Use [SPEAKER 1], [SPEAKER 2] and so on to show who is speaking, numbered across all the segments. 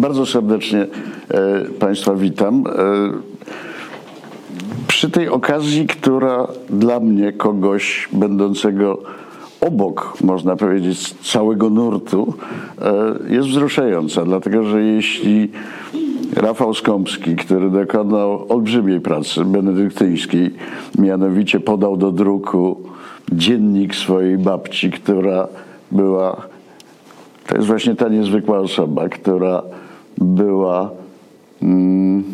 [SPEAKER 1] Bardzo serdecznie Państwa witam. Przy tej okazji, która dla mnie, kogoś będącego obok, można powiedzieć, całego nurtu, jest wzruszająca, dlatego że jeśli Rafał Skąpski, który dokonał olbrzymiej pracy benedyktyńskiej, mianowicie podał do druku dziennik swojej babci, która była, to jest właśnie ta niezwykła osoba, która była mm,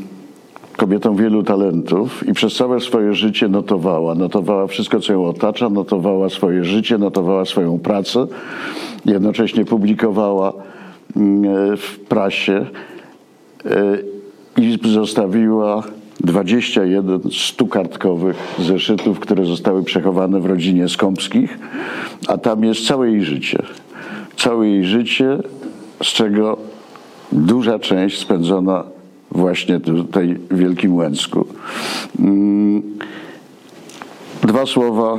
[SPEAKER 1] kobietą wielu talentów i przez całe swoje życie notowała. Notowała wszystko, co ją otacza, notowała swoje życie, notowała swoją pracę, jednocześnie publikowała mm, w prasie e, i zostawiła 21 stukartkowych zeszytów, które zostały przechowane w rodzinie Skąpskich, a tam jest całe jej życie. Całe jej życie, z czego duża część spędzona właśnie tutaj w Wielkim Łęcku. Mm, dwa słowa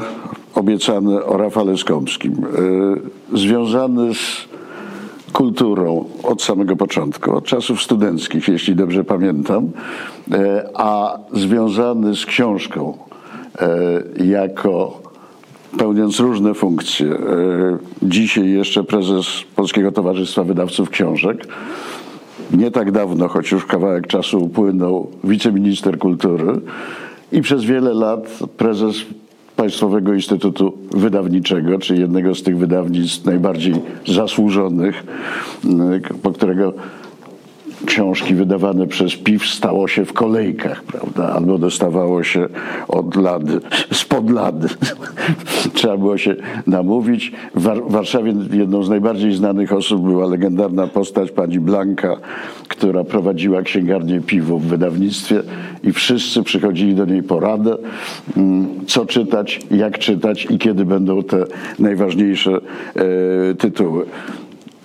[SPEAKER 1] obiecane o Rafale Skąpskim. E, związany z kulturą od samego początku, od czasów studenckich, jeśli dobrze pamiętam, e, a związany z książką e, jako pełniąc różne funkcje. E, dzisiaj jeszcze prezes Polskiego Towarzystwa Wydawców Książek. Nie tak dawno, choć już kawałek czasu upłynął, wiceminister kultury i przez wiele lat prezes Państwowego Instytutu Wydawniczego, czy jednego z tych wydawnictw najbardziej zasłużonych, po którego książki wydawane przez PIW stało się w kolejkach, prawda? Albo dostawało się od lady, spod lady. Trzeba było się namówić. W Warszawie jedną z najbardziej znanych osób była legendarna postać pani Blanka, która prowadziła księgarnię piwu w wydawnictwie i wszyscy przychodzili do niej poradę, mm, co czytać, jak czytać i kiedy będą te najważniejsze e, tytuły.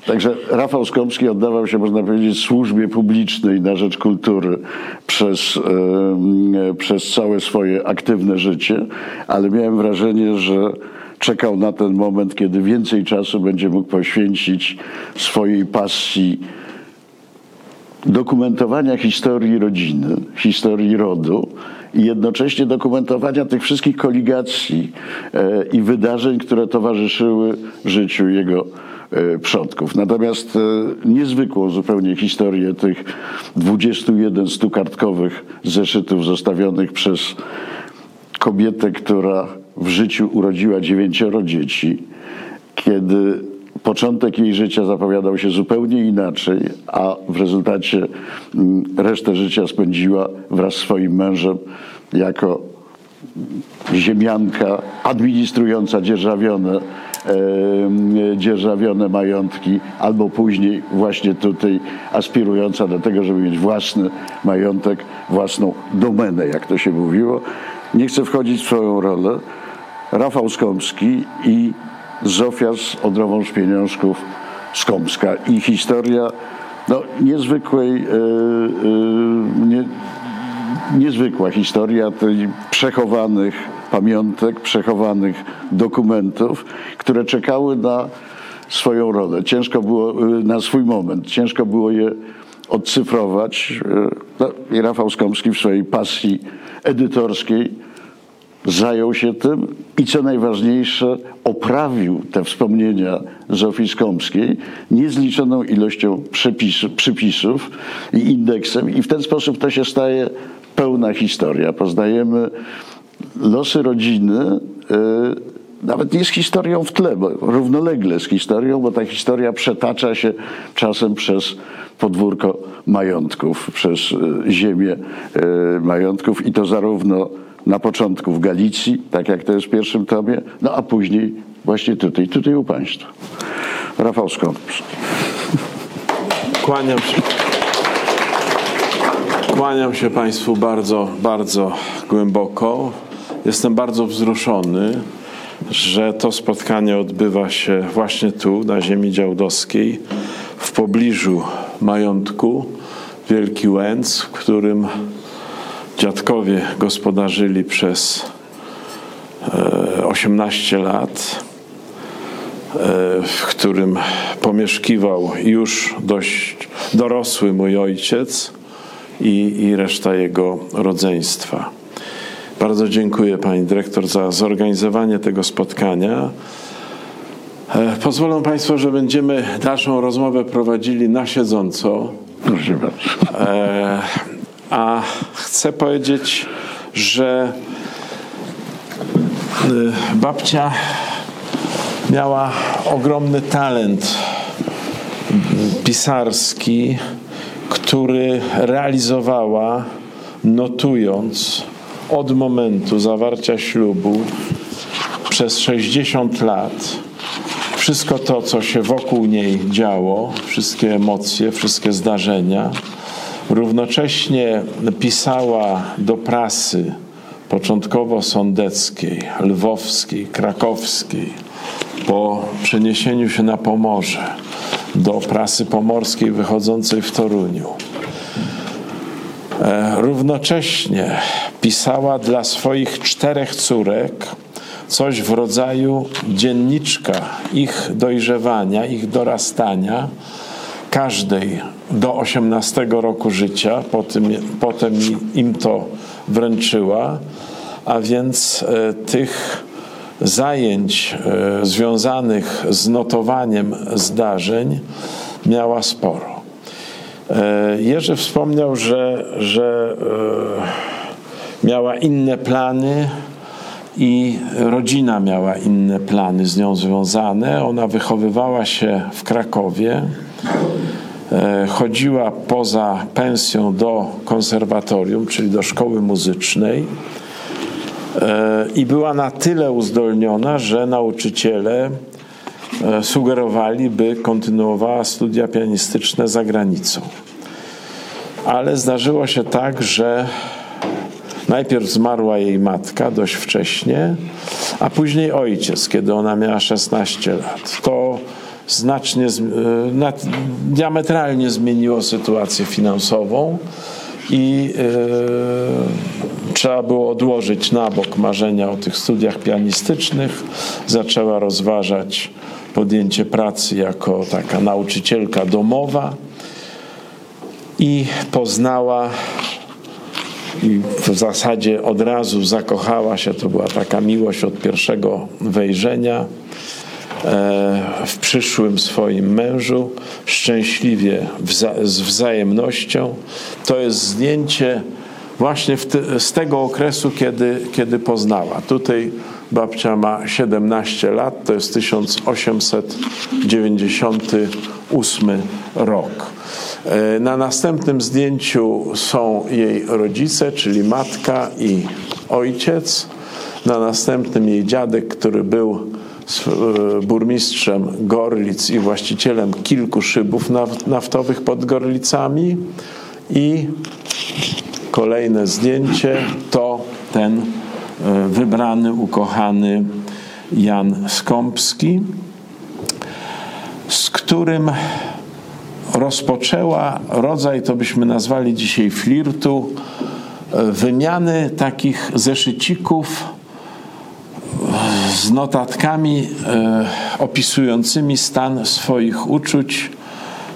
[SPEAKER 1] Także Rafał Skąpski oddawał się, można powiedzieć, służbie publicznej na rzecz kultury przez, przez całe swoje aktywne życie, ale miałem wrażenie, że czekał na ten moment, kiedy więcej czasu będzie mógł poświęcić swojej pasji dokumentowania historii rodziny, historii rodu i jednocześnie dokumentowania tych wszystkich koligacji e, i wydarzeń, które towarzyszyły życiu jego przodków. Natomiast e, niezwykłą zupełnie historię tych 21 stukartkowych zeszytów zostawionych przez kobietę, która w życiu urodziła dziewięcioro dzieci, kiedy początek jej życia zapowiadał się zupełnie inaczej, a w rezultacie resztę życia spędziła wraz z swoim mężem jako ziemianka administrująca dzierżawione dzierżawione majątki, albo później właśnie tutaj aspirująca do tego, żeby mieć własny majątek, własną domenę, jak to się mówiło. Nie chcę wchodzić w swoją rolę. Rafał Skąpski i Zofia z Odrową Szpieniążków Skąpska i historia no, niezwykłej, yy, yy, nie, niezwykła historia tej przechowanych pamiątek, przechowanych dokumentów, które czekały na swoją rolę. Ciężko było, y, na swój moment, ciężko było je odcyfrować. Y, no, I Rafał Skomski w swojej pasji edytorskiej zajął się tym i co najważniejsze, oprawił te wspomnienia Zofii Skomskiej niezliczoną ilością przypisów i indeksem i w ten sposób to się staje pełna historia. Poznajemy losy rodziny e, nawet nie z historią w tle, bo równolegle z historią, bo ta historia przetacza się czasem przez podwórko majątków, przez e, ziemię e, majątków i to zarówno na początku w Galicji, tak jak to jest w pierwszym tomie, no a później właśnie tutaj, tutaj u Państwa. Rafał Skąpski.
[SPEAKER 2] Kłaniam się. Kłaniam się Państwu bardzo, bardzo głęboko. Jestem bardzo wzruszony, że to spotkanie odbywa się właśnie tu, na ziemi działdowskiej, w pobliżu majątku Wielki Łęc, w którym dziadkowie gospodarzyli przez 18 e, lat. w którym pomieszkiwał już dość dorosły mój ojciec i, i reszta jego rodzeństwa. Bardzo dziękuję pani dyrektor za zorganizowanie tego spotkania. E, pozwolą Państwo, że będziemy dalszą rozmowę prowadzili na siedząco.
[SPEAKER 1] Proszę bardzo.
[SPEAKER 2] E, a chcę powiedzieć, że e, babcia miała ogromny talent pisarski, który realizowała notując od momentu zawarcia ślubu przez 60 lat wszystko to, co się wokół niej działo, wszystkie emocje, wszystkie zdarzenia. Równocześnie pisała do prasy początkowo sądeckiej, lwowskiej, krakowskiej, po przeniesieniu się na Pomorze do prasy pomorskiej wychodzącej w Toruniu. E, równocześnie pisała dla swoich czterech córek coś w rodzaju dzienniczka ich dojrzewania, ich dorastania, każdej do 18 roku życia, potem, potem im to wręczyła, a więc e, tych zajęć e, związanych z notowaniem zdarzeń miała sporo. E, Jerzy wspomniał, że, że miała inne plany i rodzina miała inne plany z nią związane. Ona wychowywała się w Krakowie, e, chodziła poza pensją do konserwatorium, czyli do szkoły muzycznej e, i była na tyle uzdolniona, że nauczyciele e, sugerowali, by kontynuowała studia pianistyczne za granicą. Ale zdarzyło się tak, że Najpierw zmarła jej matka dość wcześnie, a później ojciec, kiedy ona miała 16 lat. To znacznie, e, diametralnie zmieniło sytuację finansową i yy, trzeba było odłożyć na bok marzenia o tych studiach pianistycznych. Zaczęła rozważać podjęcie pracy jako taka nauczycielka domowa i poznała i w zasadzie od razu zakochała się. To była taka miłość od pierwszego wejrzenia e, w przyszłym swoim mężu, szczęśliwie z wzajemnością. To jest zdjęcie właśnie te, z tego okresu, kiedy, kiedy poznała. Tutaj babcia ma 17 lat, to jest 1898 rok. E, na następnym zdjęciu są jej rodzice, czyli matka i ojciec. Na następnym jej dziadek, który był e, burmistrzem Gorlic i właścicielem kilku szybów naftowych pod Gorlicami. I kolejne zdjęcie to ten e, wybrany, ukochany Jan Skąpski, z którym rozpoczęła rodzaj, to byśmy nazwali dzisiaj flirtu, e, wymiany takich zeszycików e, z notatkami e, opisującymi stan swoich uczuć,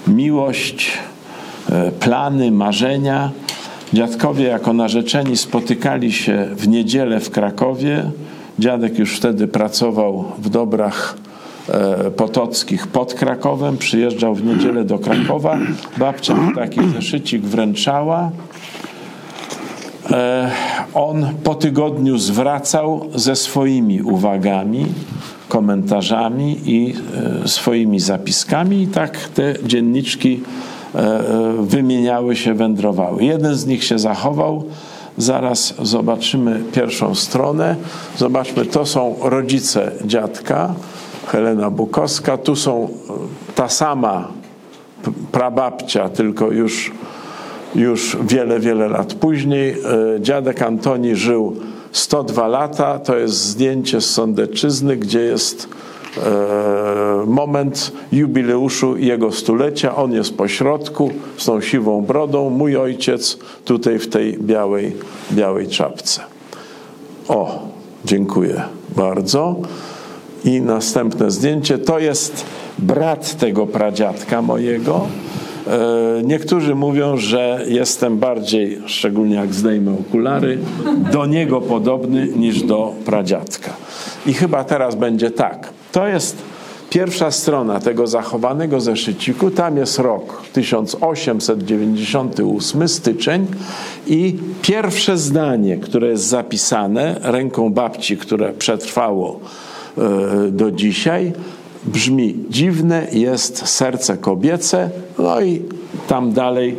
[SPEAKER 2] miłość, plany, marzenia. Dziadkowie jako narzeczeni spotykali się w niedzielę w Krakowie. Dziadek już wtedy pracował w dobrach potockich pod Krakowem. Przyjeżdżał w niedzielę do Krakowa. Babcia taki zeszycik wręczała. E, on po tygodniu zwracał ze swoimi uwagami, komentarzami i e, swoimi zapiskami, i tak te dzienniczki wymieniały się, wędrowały. Jeden z nich się zachował. Zaraz zobaczymy pierwszą stronę. Zobaczmy, to są rodzice dziadka. Helena Bukowska. Tu są e, ta sama prababcia, tylko już, już wiele, wiele lat później. E, dziadek Antoni żył 102 lata. To jest zdjęcie z Sądeczyzny, gdzie jest e, moment jubileuszu jego stulecia. On jest po środku z tą siwą brodą. Mój ojciec tutaj w tej białej, białej czapce. O, dziękuję bardzo. I następne zdjęcie to jest brat tego pradziadka mojego. E, niektórzy mówią, że jestem bardziej, szczególnie jak zdejmę okulary, do niego podobny niż do pradziadka. I chyba teraz będzie tak. To jest pierwsza strona tego zachowanego zeszyciku. Tam jest rok 1898, styczeń, i pierwsze zdanie, które jest zapisane ręką babci, które przetrwało do dzisiaj, brzmi: Dziwne jest serce kobiece, no i tam dalej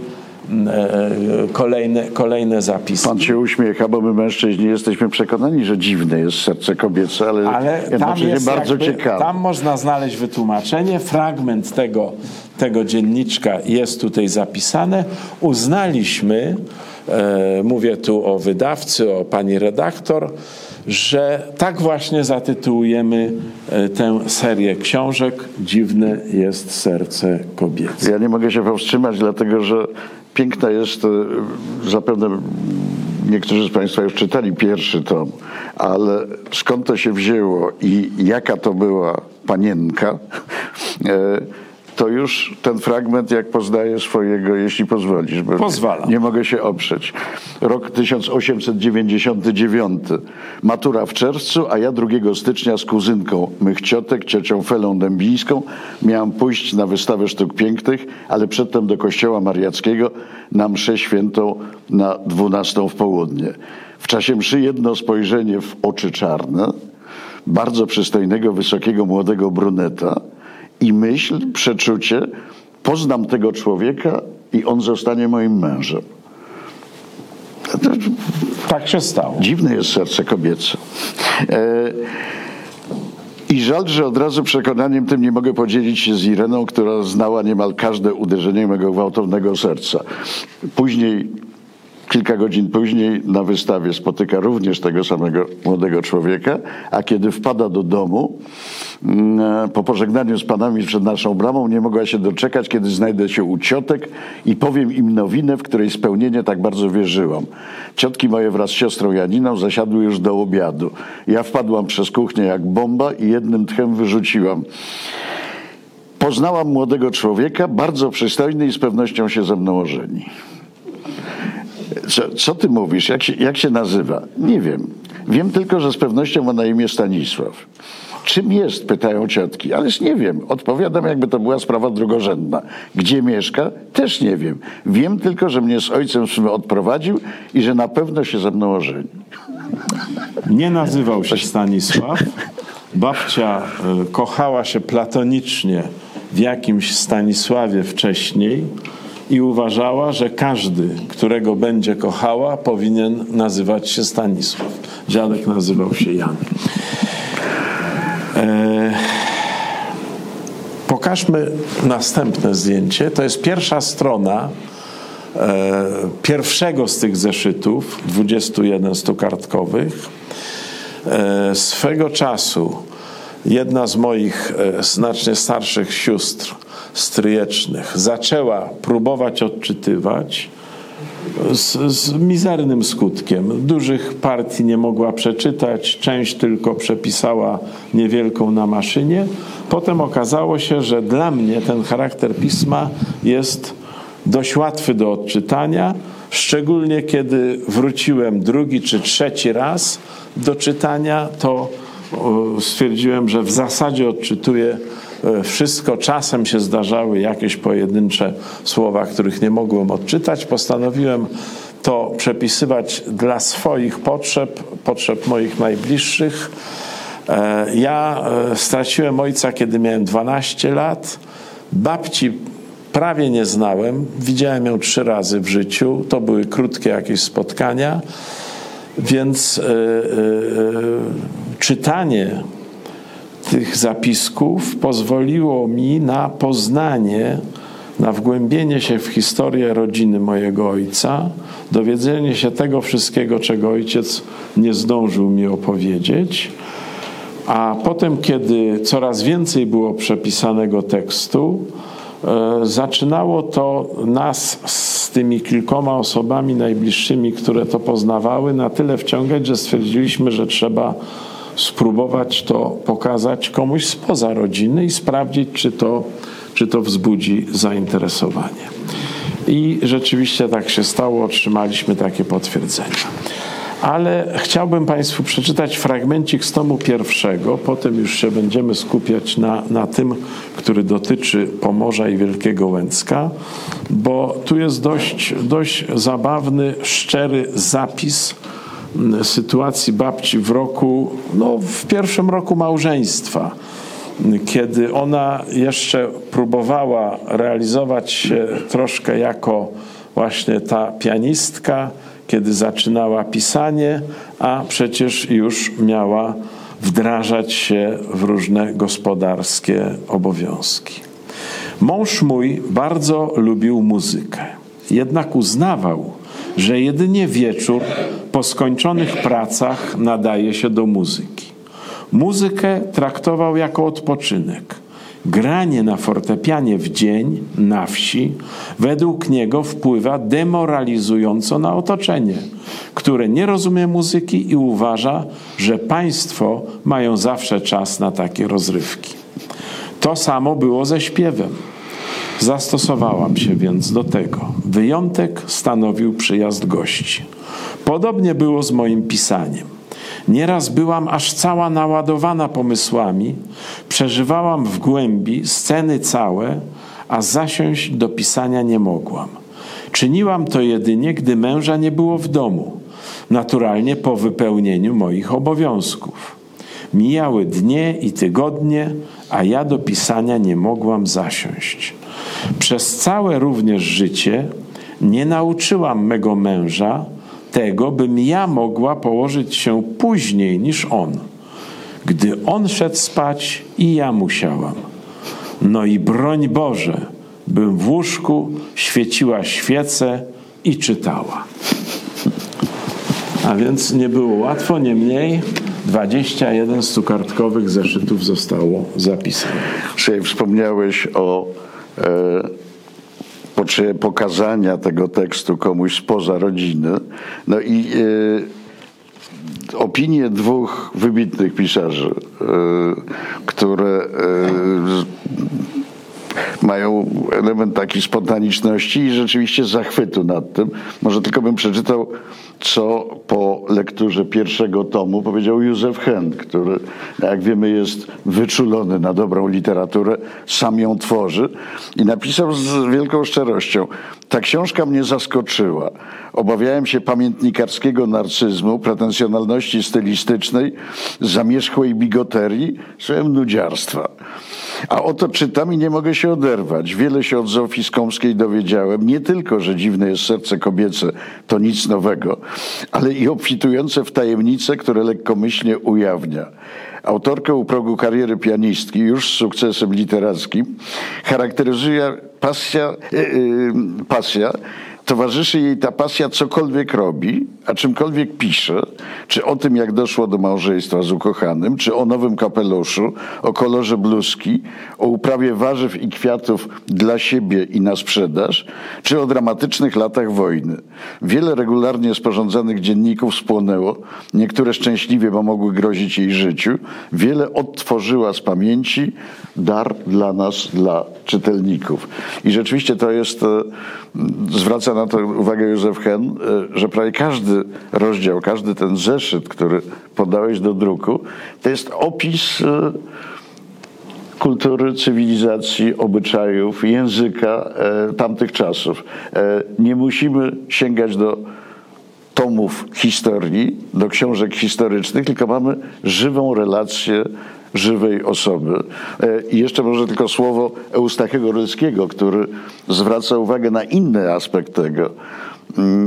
[SPEAKER 2] mm, e, kolejne, kolejne zapisy.
[SPEAKER 1] Pan się uśmiecha, bo my mężczyźni jesteśmy przekonani, że dziwne jest serce kobiece, ale,
[SPEAKER 2] ale tam jest
[SPEAKER 1] bardzo
[SPEAKER 2] jakby,
[SPEAKER 1] ciekawe.
[SPEAKER 2] Tam można znaleźć wytłumaczenie. Fragment tego, tego dzienniczka jest tutaj zapisane. Uznaliśmy, e, mówię tu o wydawcy, o pani redaktor, że tak właśnie zatytułujemy e, tę serię książek Dziwne jest serce kobiece.
[SPEAKER 1] Ja nie mogę się powstrzymać, dlatego że piękna jest, e, zapewne niektórzy z Państwa już czytali pierwszy tom, ale skąd to się wzięło i jaka to była panienka, e, to już ten fragment, jak poznaję swojego, jeśli pozwolisz. Bo
[SPEAKER 2] Pozwalam.
[SPEAKER 1] Nie mogę się oprzeć. Rok 1899. Matura w czerwcu, a ja 2 stycznia z kuzynką mych ciotek, ciocią Felą Dębińską, miałam pójść na wystawę sztuk pięknych, ale przedtem do kościoła mariackiego na mszę świętą na 12 w południe. W czasie mszy jedno spojrzenie w oczy czarne, bardzo przystojnego, wysokiego, młodego bruneta i myśl, przeczucie, poznam tego człowieka i on zostanie moim mężem.
[SPEAKER 2] Tak się stało.
[SPEAKER 1] Dziwne jest serce kobiece. E, I żal, że od razu przekonaniem tym nie mogę podzielić się z Ireną, która znała niemal każde uderzenie mego gwałtownego serca. Później Kilka godzin później na wystawie spotyka również tego samego młodego człowieka, a kiedy wpada do domu, mm, po pożegnaniu z panami przed naszą bramą, nie mogła się doczekać, kiedy znajdę się u ciotek i powiem im nowinę, w której spełnienie tak bardzo wierzyłam. Ciotki moje wraz z siostrą Janiną zasiadły już do obiadu. Ja wpadłam przez kuchnię jak bomba i jednym tchem wyrzuciłam. Poznałam młodego człowieka, bardzo przystojny i z pewnością się ze mną ożeni. Co, co ty mówisz? Jak się, jak się nazywa? Nie wiem. Wiem tylko, że z pewnością ma na imię Stanisław. Czym jest? Pytają ciotki. Ależ nie wiem. Odpowiadam, jakby to była sprawa drugorzędna. Gdzie mieszka? Też nie wiem. Wiem tylko, że mnie z ojcem odprowadził i że na pewno się ze mną ożeni.
[SPEAKER 2] Nie nazywał się Stanisław. Babcia e, kochała się platonicznie w jakimś Stanisławie wcześniej i uważała, że każdy, którego będzie kochała, powinien nazywać się Stanisław. Dziadek nazywał się Jan. E... Pokażmy następne zdjęcie. To jest pierwsza strona e, pierwszego z tych zeszytów, 21 stukartkowych. E, swego czasu jedna z moich e, znacznie starszych sióstr stryjecznych zaczęła próbować odczytywać z, z, mizernym skutkiem. Dużych partii nie mogła przeczytać, część tylko przepisała niewielką na maszynie. Potem okazało się, że dla mnie ten charakter pisma jest dość łatwy do odczytania, szczególnie kiedy wróciłem drugi czy trzeci raz do czytania, to stwierdziłem, że w zasadzie odczytuję wszystko. Czasem się zdarzały jakieś pojedyncze słowa, których nie mogłem odczytać. Postanowiłem to przepisywać dla swoich potrzeb, potrzeb moich najbliższych. E, ja e, straciłem ojca, kiedy miałem 12 lat. Babci prawie nie znałem. Widziałem ją trzy razy w życiu. To były krótkie jakieś spotkania. Więc czytanie tych zapisków pozwoliło mi na poznanie, na wgłębienie się w historię rodziny mojego ojca, dowiedzenie się tego wszystkiego, czego ojciec nie zdążył mi opowiedzieć. A potem, kiedy coraz więcej było przepisanego tekstu, e, zaczynało to nas z tymi kilkoma osobami najbliższymi, które to poznawały, na tyle wciągać, że stwierdziliśmy, że trzeba spróbować to pokazać komuś spoza rodziny i sprawdzić, czy to, czy to wzbudzi zainteresowanie. I rzeczywiście tak się stało, otrzymaliśmy takie potwierdzenia. Ale chciałbym Państwu przeczytać fragmencik z tomu pierwszego, potem już się będziemy skupiać na, na tym, który dotyczy Pomorza i Wielkiego Łęcka, bo tu jest dość, dość zabawny, szczery zapis sytuacji babci w roku, no w pierwszym roku małżeństwa, kiedy ona jeszcze próbowała realizować się troszkę jako właśnie ta pianistka, kiedy zaczynała pisanie, a przecież już miała wdrażać się w różne gospodarskie obowiązki. Mąż mój bardzo lubił muzykę, jednak uznawał, że jedynie wieczór po skończonych pracach nadaje się do muzyki. Muzykę traktował jako odpoczynek. Granie na fortepianie w dzień na wsi według niego wpływa demoralizująco na otoczenie, które nie rozumie muzyki i uważa, że państwo mają zawsze czas na takie rozrywki. To samo było ze śpiewem. Zastosowałam się więc do tego. Wyjątek stanowił przyjazd gości. Podobnie było z moim pisaniem. Nieraz byłam aż cała naładowana pomysłami, przeżywałam w głębi sceny całe, a zasiąść do pisania nie mogłam. Czyniłam to jedynie, gdy męża nie było w domu, naturalnie po wypełnieniu moich obowiązków. Mijały dnie i tygodnie, a ja do pisania nie mogłam zasiąść. Przez całe również życie nie nauczyłam mego męża tego, bym ja mogła położyć się później niż on. Gdy on szedł spać i ja musiałam. No i broń Boże, bym w łóżku świeciła świecę i czytała. A więc nie było łatwo, niemniej 21 stukartkowych zeszytów zostało zapisanych.
[SPEAKER 1] Dzisiaj wspomniałeś o pokazania tego tekstu komuś spoza rodziny. No i e, opinie dwóch wybitnych pisarzy, e, które e, mają element takiej spontaniczności i rzeczywiście zachwytu nad tym. Może tylko bym przeczytał, co po lekturze pierwszego tomu powiedział Józef Hen, który, jak wiemy, jest wyczulony na dobrą literaturę, sam ją tworzy i napisał z wielką szczerością. Ta książka mnie zaskoczyła. Obawiałem się pamiętnikarskiego narcyzmu, pretensjonalności stylistycznej, zamierzchłej bigoterii, słowem nudziarstwa. A oto czytam i nie mogę się oderwać. Wiele się od Zofii Skomskiej dowiedziałem. Nie tylko, że dziwne jest serce kobiece, to nic nowego, ale i obfitujące w tajemnice, które lekkomyślnie ujawnia. Autorkę u progu kariery pianistki, już z sukcesem literackim, charakteryzuje pasja, yy, pasja towarzyszy jej ta pasja, cokolwiek robi, a czymkolwiek pisze, czy o tym, jak doszło do małżeństwa z ukochanym, czy o nowym kapeluszu, o kolorze bluzki, o uprawie warzyw i kwiatów dla siebie i na sprzedaż, czy o dramatycznych latach wojny. Wiele regularnie sporządzanych dzienników spłonęło, niektóre szczęśliwie, bo mogły grozić jej życiu. Wiele odtworzyła z pamięci, dar dla nas, dla czytelników. I rzeczywiście to jest, e, zwraca na to uwagę Józef Hen, e, że prawie każdy rozdział, każdy ten zeszyt, który podałeś do druku, to jest opis e, kultury, cywilizacji, obyczajów, języka tamtych czasów. Nie musimy sięgać do tomów historii, do książek historycznych, tylko mamy żywą relację żywej osoby. E, I jeszcze może tylko słowo Eustachiego Rylskiego, który zwraca uwagę na inny aspekt tego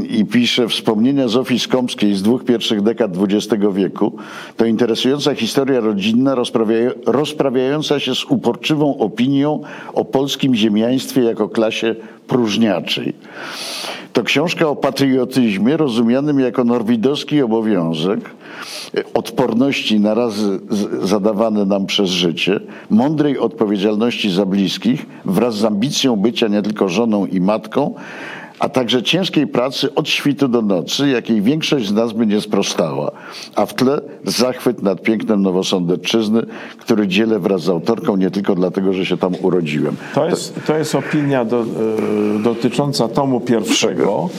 [SPEAKER 1] i pisze wspomnienia Zofii Skomskiej z dwóch pierwszych dekad XX wieku. To interesująca historia rodzinna rozprawiająca się z uporczywą opinią o polskim ziemiaństwie jako klasie próżniaczej. To książka o patriotyzmie rozumianym jako norwidowski obowiązek, odporności na razy zadawane nam przez życie, mądrej odpowiedzialności za bliskich wraz z ambicją bycia nie tylko żoną i matką, a także ciężkiej pracy od świtu do nocy, jakiej większość z nas by nie sprostała. A w tle zachwyt nad pięknem Nowosądecczyzny, który dzielę wraz z autorką nie tylko dlatego, że się tam urodziłem.
[SPEAKER 2] To jest, to jest opinia do, y, dotycząca tomu pierwszego.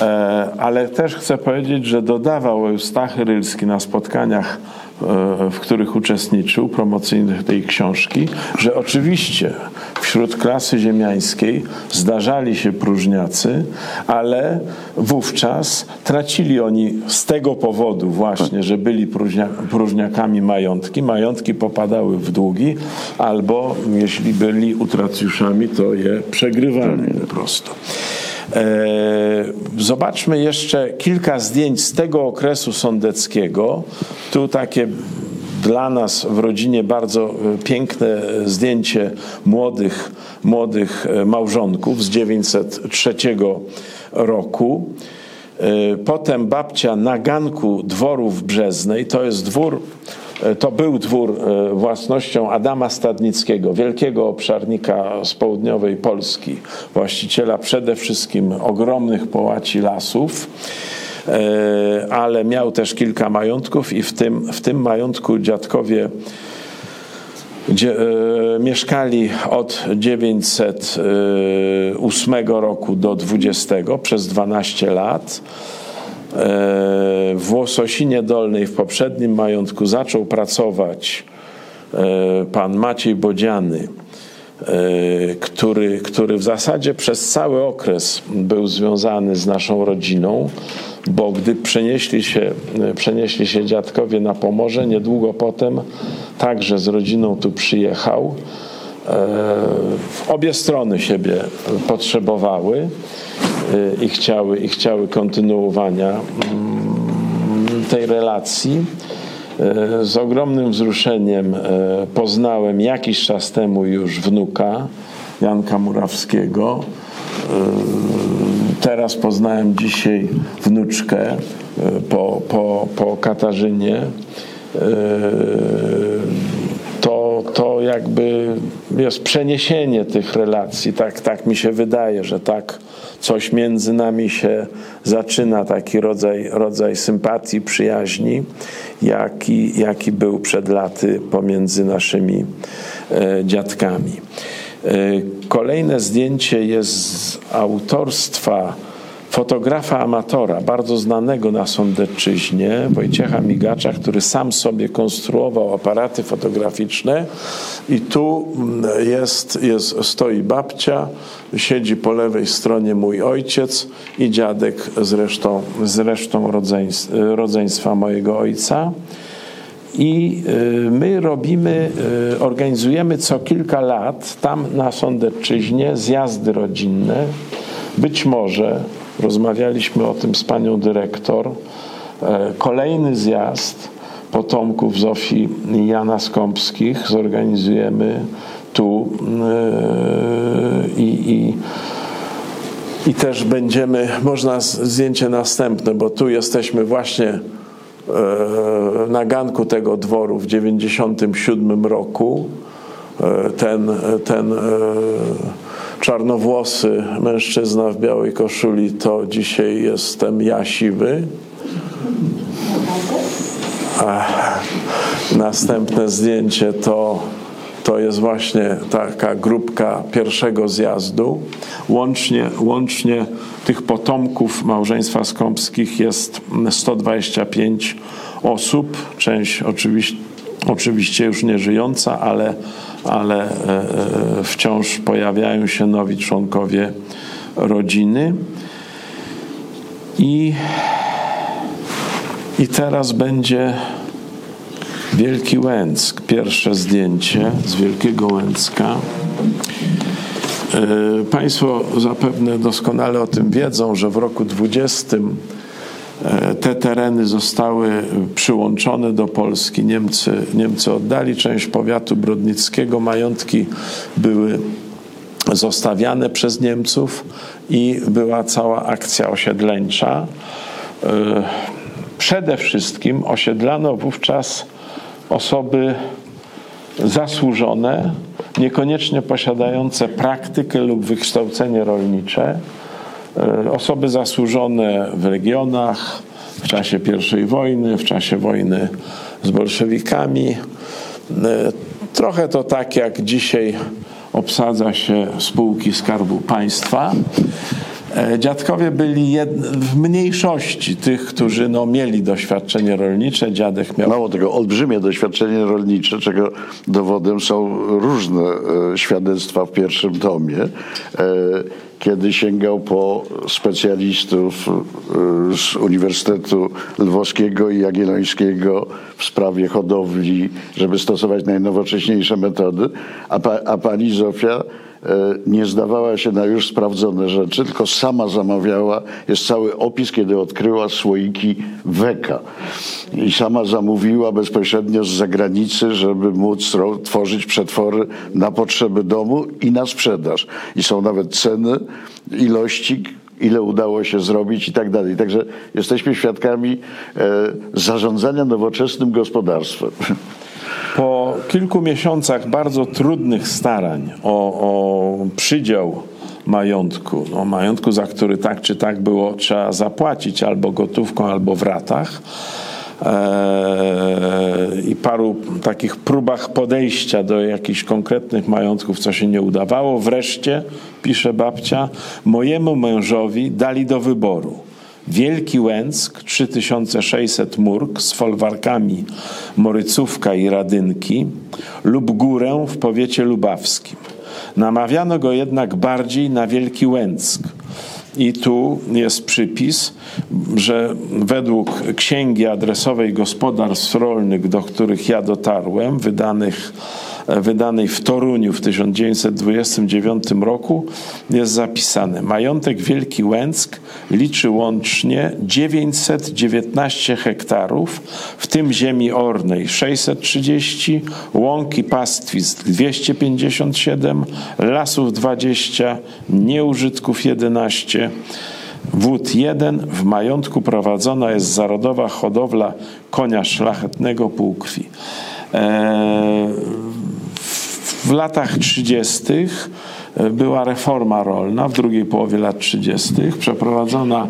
[SPEAKER 2] E, ale też chcę powiedzieć, że dodawał Eustachy Rylski na spotkaniach, e, w których uczestniczył, promocyjnych tej książki, że oczywiście wśród klasy ziemiańskiej zdarzali się próżniacy, ale wówczas tracili oni z tego powodu właśnie, że byli próżnia, próżniakami majątki. Majątki popadały w długi, albo jeśli byli utracjuszami, to je przegrywali po prostu. E, zobaczmy jeszcze kilka zdjęć z tego okresu sądeckiego. Tu takie dla nas w rodzinie bardzo e, piękne zdjęcie młodych, młodych e, małżonków z 903 roku. Potem babcia na ganku dworu w Brzeznej. To jest dwór E, to był dwór e, własnością Adama Stadnickiego, wielkiego obszarnika z południowej Polski, właściciela przede wszystkim ogromnych połaci lasów e, ale miał też kilka majątków i w tym, w tym majątku dziadkowie gdzie, e, mieszkali od 908 roku do 20 przez 12 lat. W Łososinie Dolnej w poprzednim majątku zaczął pracować e, pan Maciej Bodziany, e, który, który w zasadzie przez cały okres był związany z naszą rodziną, bo gdy przenieśli się, przenieśli się dziadkowie na Pomorze, niedługo potem także z rodziną tu przyjechał. E, obie strony siebie potrzebowały i chciały, i chciały kontynuowania mm, tej relacji. E, z ogromnym wzruszeniem e, poznałem jakiś czas temu już wnuka Janka Murawskiego. E, teraz poznałem dzisiaj wnuczkę po, po, po Katarzynie. To, to jakby jest przeniesienie tych relacji. Tak, tak mi się wydaje, że tak coś między nami się zaczyna, taki rodzaj, rodzaj sympatii, przyjaźni, jaki, jaki był przed laty pomiędzy naszymi e, dziadkami. E, kolejne zdjęcie jest z autorstwa fotografa amatora, bardzo znanego na Sądecczyźnie, Wojciecha Migacza, który sam sobie konstruował aparaty fotograficzne i tu mm, jest, jest, stoi babcia, siedzi po lewej stronie mój ojciec i dziadek z resztą, z resztą rodzeństwa mojego ojca. I y, my robimy, y, organizujemy co kilka lat tam na Sądecczyźnie zjazdy rodzinne. Być może Rozmawialiśmy o tym z panią dyrektor. E, kolejny zjazd potomków Zofii i Jana Skąpskich zorganizujemy tu e, i, i, i też będziemy, można zdjęcie następne, bo tu jesteśmy właśnie e, na ganku tego dworu w 97 roku. Ten, ten czarnowłosy mężczyzna w białej koszuli, to dzisiaj jestem ja siwy. A następne zdjęcie to, to jest właśnie taka grupka pierwszego zjazdu. Łącznie, łącznie tych potomków małżeństwa Skąpskich jest 125 osób. Część oczywiście, oczywiście już nie żyjąca, ale ale e, e, wciąż pojawiają się nowi członkowie rodziny. I, i teraz będzie Wielki Łęck, pierwsze zdjęcie z Wielkiego Łęcka. E, państwo zapewne doskonale o tym wiedzą, że w roku 20 E, te tereny zostały przyłączone do Polski. Niemcy, Niemcy oddali część powiatu brodnickiego. Majątki były zostawiane przez Niemców i była cała akcja osiedleńcza. E, przede wszystkim osiedlano wówczas osoby zasłużone, niekoniecznie posiadające praktykę lub wykształcenie rolnicze e, osoby zasłużone w regionach, w czasie I wojny, w czasie wojny z bolszewikami. E, trochę to tak jak dzisiaj obsadza się spółki Skarbu Państwa. E, dziadkowie byli w mniejszości tych, którzy no, mieli doświadczenie rolnicze. Dziadek miał.
[SPEAKER 1] Mało tego, olbrzymie doświadczenie rolnicze, czego dowodem są różne e, świadectwa w pierwszym tomie. E, kiedy sięgał po specjalistów z Uniwersytetu Lwowskiego i Jagiellońskiego w sprawie hodowli, żeby stosować najnowocześniejsze metody, a, pa, a pani Zofia nie zdawała się na już sprawdzone rzeczy, tylko sama zamawiała. Jest cały opis, kiedy odkryła słoiki Weka. I sama zamówiła bezpośrednio z zagranicy, żeby móc tworzyć przetwory na potrzeby domu i na sprzedaż. I są nawet ceny, ilości, ile udało się zrobić i tak dalej. Także jesteśmy świadkami e, zarządzania nowoczesnym gospodarstwem.
[SPEAKER 2] Po kilku miesiącach bardzo trudnych starań o, o przydział majątku, no, majątku, za który tak czy tak było trzeba zapłacić albo gotówką, albo w ratach, eee, i paru takich próbach podejścia do jakichś konkretnych majątków, co się nie udawało. Wreszcie, pisze babcia, mojemu mężowi dali do wyboru Wielki Łęck 3600 murk z folwarkami Morycówka i Radynki lub górę w powiecie lubawskim. Namawiano go jednak bardziej na Wielki Łęck. I tu jest przypis, że według księgi adresowej gospodarstw rolnych, do których ja dotarłem, wydanych wydanej w Toruniu w 1929 roku jest zapisane: Majątek Wielki Łęck liczy łącznie 919 hektarów, w tym ziemi ornej 630, łąki pastwisk 257, lasów 20, nieużytków 11. Wód 1 w majątku prowadzona jest zarodowa hodowla konia szlachetnego półkrwi. Eee, w latach 30. E, była reforma rolna, w drugiej połowie lat 30., przeprowadzona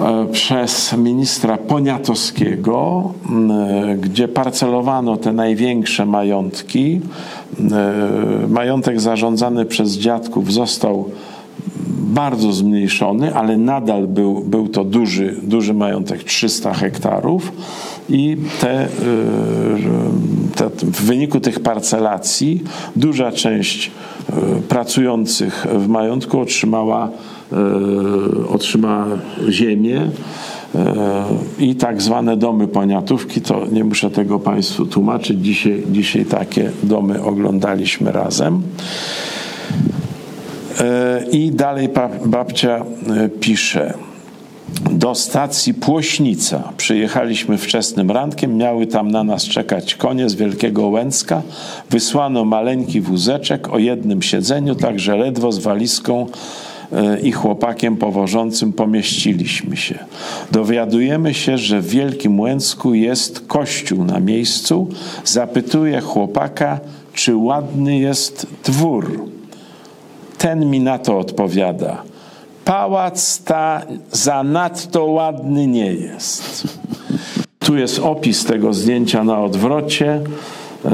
[SPEAKER 2] e, przez ministra Poniatowskiego, e, gdzie parcelowano te największe majątki. Majątek zarządzany przez dziadków został bardzo zmniejszony, ale nadal był, był to duży, duży majątek 300 hektarów. I te, y, te, w wyniku tych parcelacji duża część y, pracujących w majątku otrzymała, y, otrzymała ziemię i tak zwane domy poniatówki, to nie muszę tego Państwu tłumaczyć, dzisiaj, dzisiaj takie domy oglądaliśmy razem. I dalej babcia pisze do stacji Płośnica. Przyjechaliśmy wczesnym rankiem, miały tam na nas czekać konie z Wielkiego Łęcka. Wysłano maleńki wózeczek o jednym siedzeniu, także ledwo z walizką e, i chłopakiem powożącym pomieściliśmy się. Dowiadujemy się, że w Wielkim Łęcku jest kościół na miejscu. Zapytuję chłopaka, czy ładny jest dwór. Ten mi na to odpowiada – pałac ta zanadto ładny nie jest. Tu jest opis tego zdjęcia na odwrocie. E,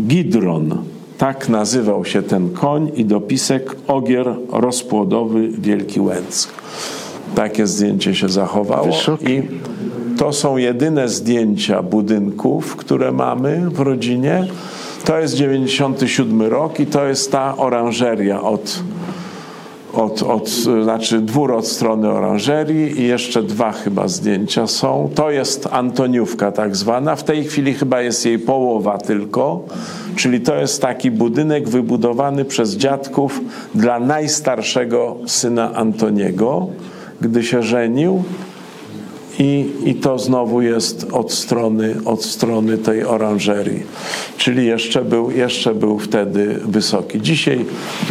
[SPEAKER 2] Gidron, tak nazywał się ten koń i dopisek ogier rozpłodowy Wielki Łęck. Takie zdjęcie się zachowało
[SPEAKER 1] Wysoki.
[SPEAKER 2] i to są jedyne zdjęcia budynków, które mamy w rodzinie. To jest 97 rok i to jest ta oranżeria od od, od, znaczy dwór od strony oranżerii i jeszcze dwa chyba zdjęcia są. To jest Antoniówka tak zwana. W tej chwili chyba jest jej połowa tylko. Czyli to jest taki budynek wybudowany przez dziadków dla najstarszego syna Antoniego, gdy się żenił. I, I to znowu jest od strony, od strony tej oranżerii. Czyli jeszcze był, jeszcze był wtedy wysoki. Dzisiaj,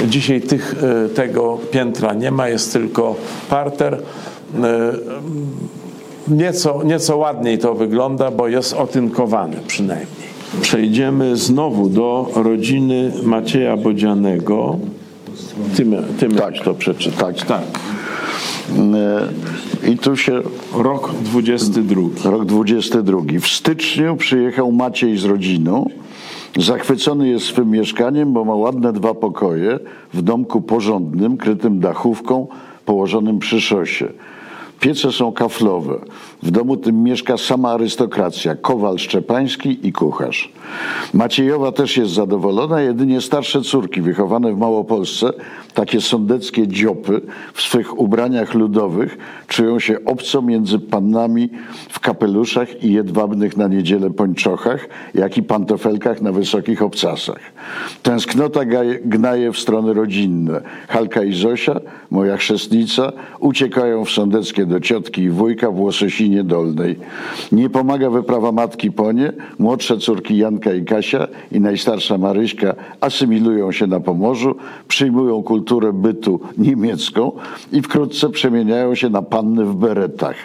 [SPEAKER 2] dzisiaj tych, e, tego piętra nie ma, jest tylko parter. E, nieco, nieco ładniej to wygląda, bo jest otynkowane przynajmniej. Przejdziemy znowu do rodziny Macieja Bodzianego. Ty, ty tak. to przeczytać.
[SPEAKER 1] Tak. E, I tu się.
[SPEAKER 2] Rok 22.
[SPEAKER 1] Rok 22. W styczniu przyjechał Maciej z rodziną. Zachwycony jest swym mieszkaniem, bo ma ładne dwa pokoje w domku porządnym, krytym dachówką, położonym przy szosie. Piece są kaflowe. W domu tym mieszka sama arystokracja, kowal szczepański i kucharz. Maciejowa też jest zadowolona, jedynie starsze córki wychowane w Małopolsce, takie sądeckie dziopy w swych ubraniach ludowych, czują się obco między pannami w kapeluszach i jedwabnych na niedzielę pończochach, jak i pantofelkach na wysokich obcasach. Tęsknota gnaje w strony rodzinne. Halka i Zosia, moja chrzestnica, uciekają w sądeckie do ciotki i wujka w Łososinie Dolnej. Nie pomaga wyprawa matki po nie, młodsze córki Janka i Kasia i najstarsza Maryśka asymilują się na Pomorzu, przyjmują kulturę bytu niemiecką i wkrótce przemieniają się na panny w beretach.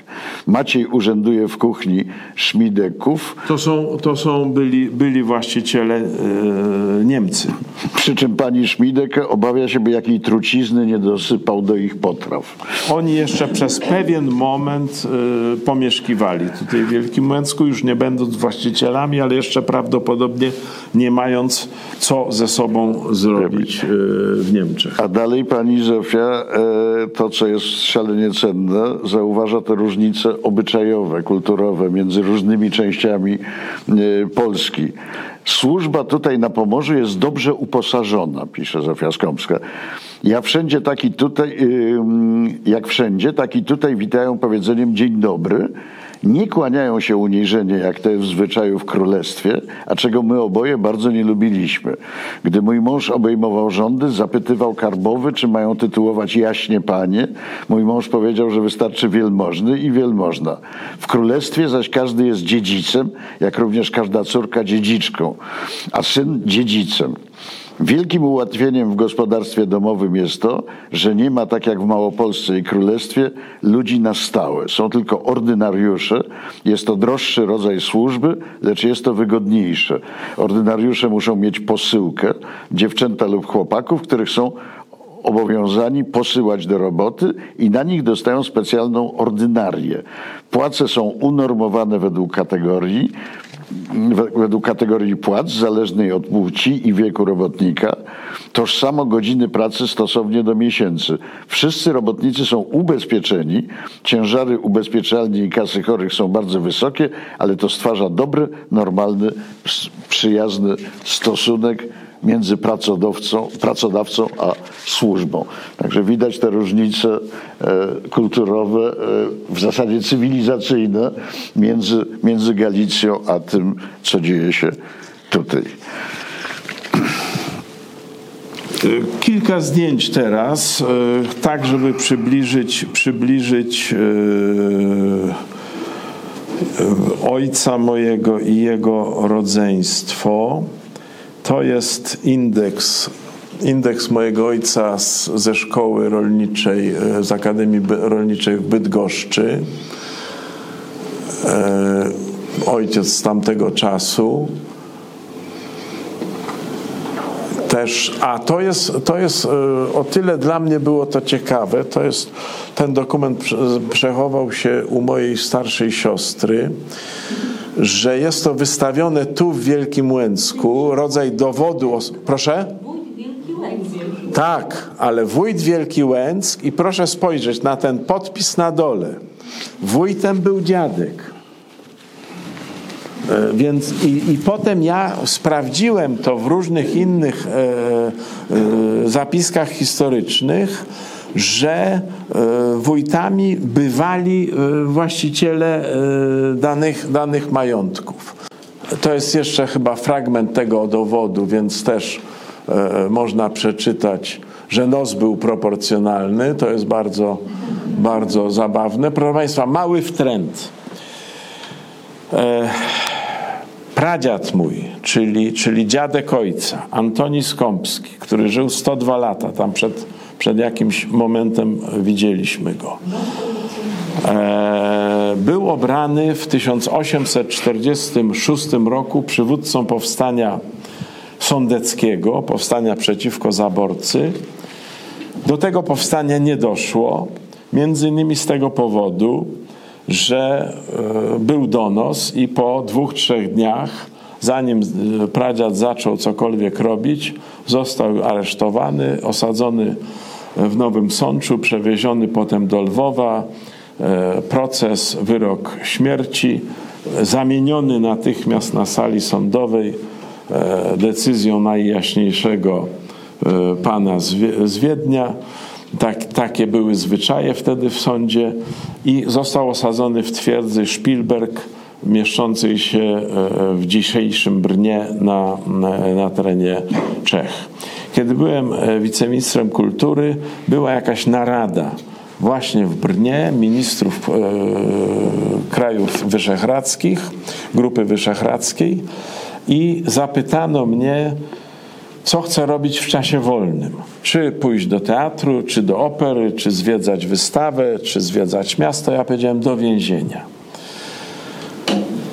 [SPEAKER 1] Maciej urzęduje w kuchni Szmideków.
[SPEAKER 2] To są, to są byli, byli właściciele yy, Niemcy.
[SPEAKER 1] Przy czym pani Szmidek obawia się, by jakiej trucizny nie dosypał do ich potraw.
[SPEAKER 2] Oni jeszcze przez pewien moment y, pomieszkiwali tutaj w Wielkim Łęcku, już nie będąc właścicielami, ale jeszcze prawdopodobnie nie mając co ze sobą zrobić y, w Niemczech.
[SPEAKER 1] A dalej pani Zofia, y, to co jest szalenie cenne, zauważa te różnice obyczajowe, kulturowe między różnymi częściami Polski. Służba tutaj na Pomorzu jest dobrze uposażona, pisze Zofia Skąpska. Ja wszędzie taki tutaj, jak wszędzie, taki tutaj witają powiedzeniem dzień dobry. Nie kłaniają się uniżenie, jak to jest w zwyczaju w królestwie, a czego my oboje bardzo nie lubiliśmy. Gdy mój mąż obejmował rządy, zapytywał karbowy, czy mają tytułować jaśnie panie. Mój mąż powiedział, że wystarczy wielmożny i wielmożna. W królestwie zaś każdy jest dziedzicem, jak również każda córka dziedziczką, a syn dziedzicem. Wielkim ułatwieniem w gospodarstwie domowym jest to, że nie ma tak jak w Małopolsce i Królestwie ludzi na stałe. Są tylko ordynariusze. Jest to droższy rodzaj służby, lecz jest to wygodniejsze. Ordynariusze muszą mieć posyłkę, dziewczęta lub chłopaków, których są obowiązani posyłać do roboty i na nich dostają specjalną ordynarię. Płace są unormowane według kategorii według kategorii płac zależnej od płci i wieku robotnika, tożsamo godziny pracy stosownie do miesięcy. Wszyscy robotnicy są ubezpieczeni, ciężary ubezpieczalni i kasy chorych są bardzo wysokie, ale to stwarza dobry, normalny, przyjazny stosunek między pracodawcą, pracodawcą a służbą. Także widać te różnice e, kulturowe, e, w zasadzie cywilizacyjne między, między Galicją a tym, co dzieje się tutaj.
[SPEAKER 2] Kilka zdjęć teraz, e, tak żeby przybliżyć, przybliżyć ojca mojego i jego rodzeństwo. To jest indeks, indeks mojego ojca z, ze szkoły rolniczej, e, z Akademii Rolniczej w Bydgoszczy. E, ojciec z tamtego czasu. Też, a to jest, to jest e, o tyle dla mnie było to ciekawe, to jest, ten dokument przechował się u mojej starszej siostry że jest to wystawione tu w Wielkim Łęcku, rodzaj dowodu. Proszę? Tak, ale wójt Wielki Łęck i proszę spojrzeć na ten podpis na dole. Wójtem był dziadek. E, więc i, i potem ja sprawdziłem to w różnych innych e, e, zapiskach historycznych że e, wójtami bywali e, właściciele e, danych, danych majątków. To jest jeszcze chyba fragment tego dowodu, więc też można przeczytać, że nos był proporcjonalny. To jest bardzo, bardzo zabawne. Proszę Państwa, mały wtręt. Pradziad mój, czyli, czyli dziadek ojca, Antoni Skąpski, który żył 102 lata, tam przed przed jakimś momentem widzieliśmy go. E, był obrany w 1846 roku przywódcą powstania sądeckiego, powstania przeciwko zaborcy Do tego powstania nie doszło, między innymi z tego powodu, że e, był donos i po dwóch, trzech dniach, zanim e, pradziad zaczął cokolwiek robić, został aresztowany, osadzony w Nowym Sączu, przewieziony potem do Lwowa, e, proces, wyrok śmierci, zamieniony natychmiast na sali sądowej decyzją najjaśniejszego pana z Wiednia tak, takie były zwyczaje wtedy w sądzie i został osadzony w twierdzy Spielberg, mieszczącej się e, w dzisiejszym Brnie na, na terenie Czech. Kiedy byłem e, wiceministrem kultury, była jakaś narada właśnie w Brnie ministrów e, krajów wyszehradzkich, Grupy Wyszehradzkiej i zapytano mnie, co chcę robić w czasie wolnym. Czy pójść do teatru, czy do opery, czy zwiedzać wystawę, czy zwiedzać miasto. Ja powiedziałem do więzienia.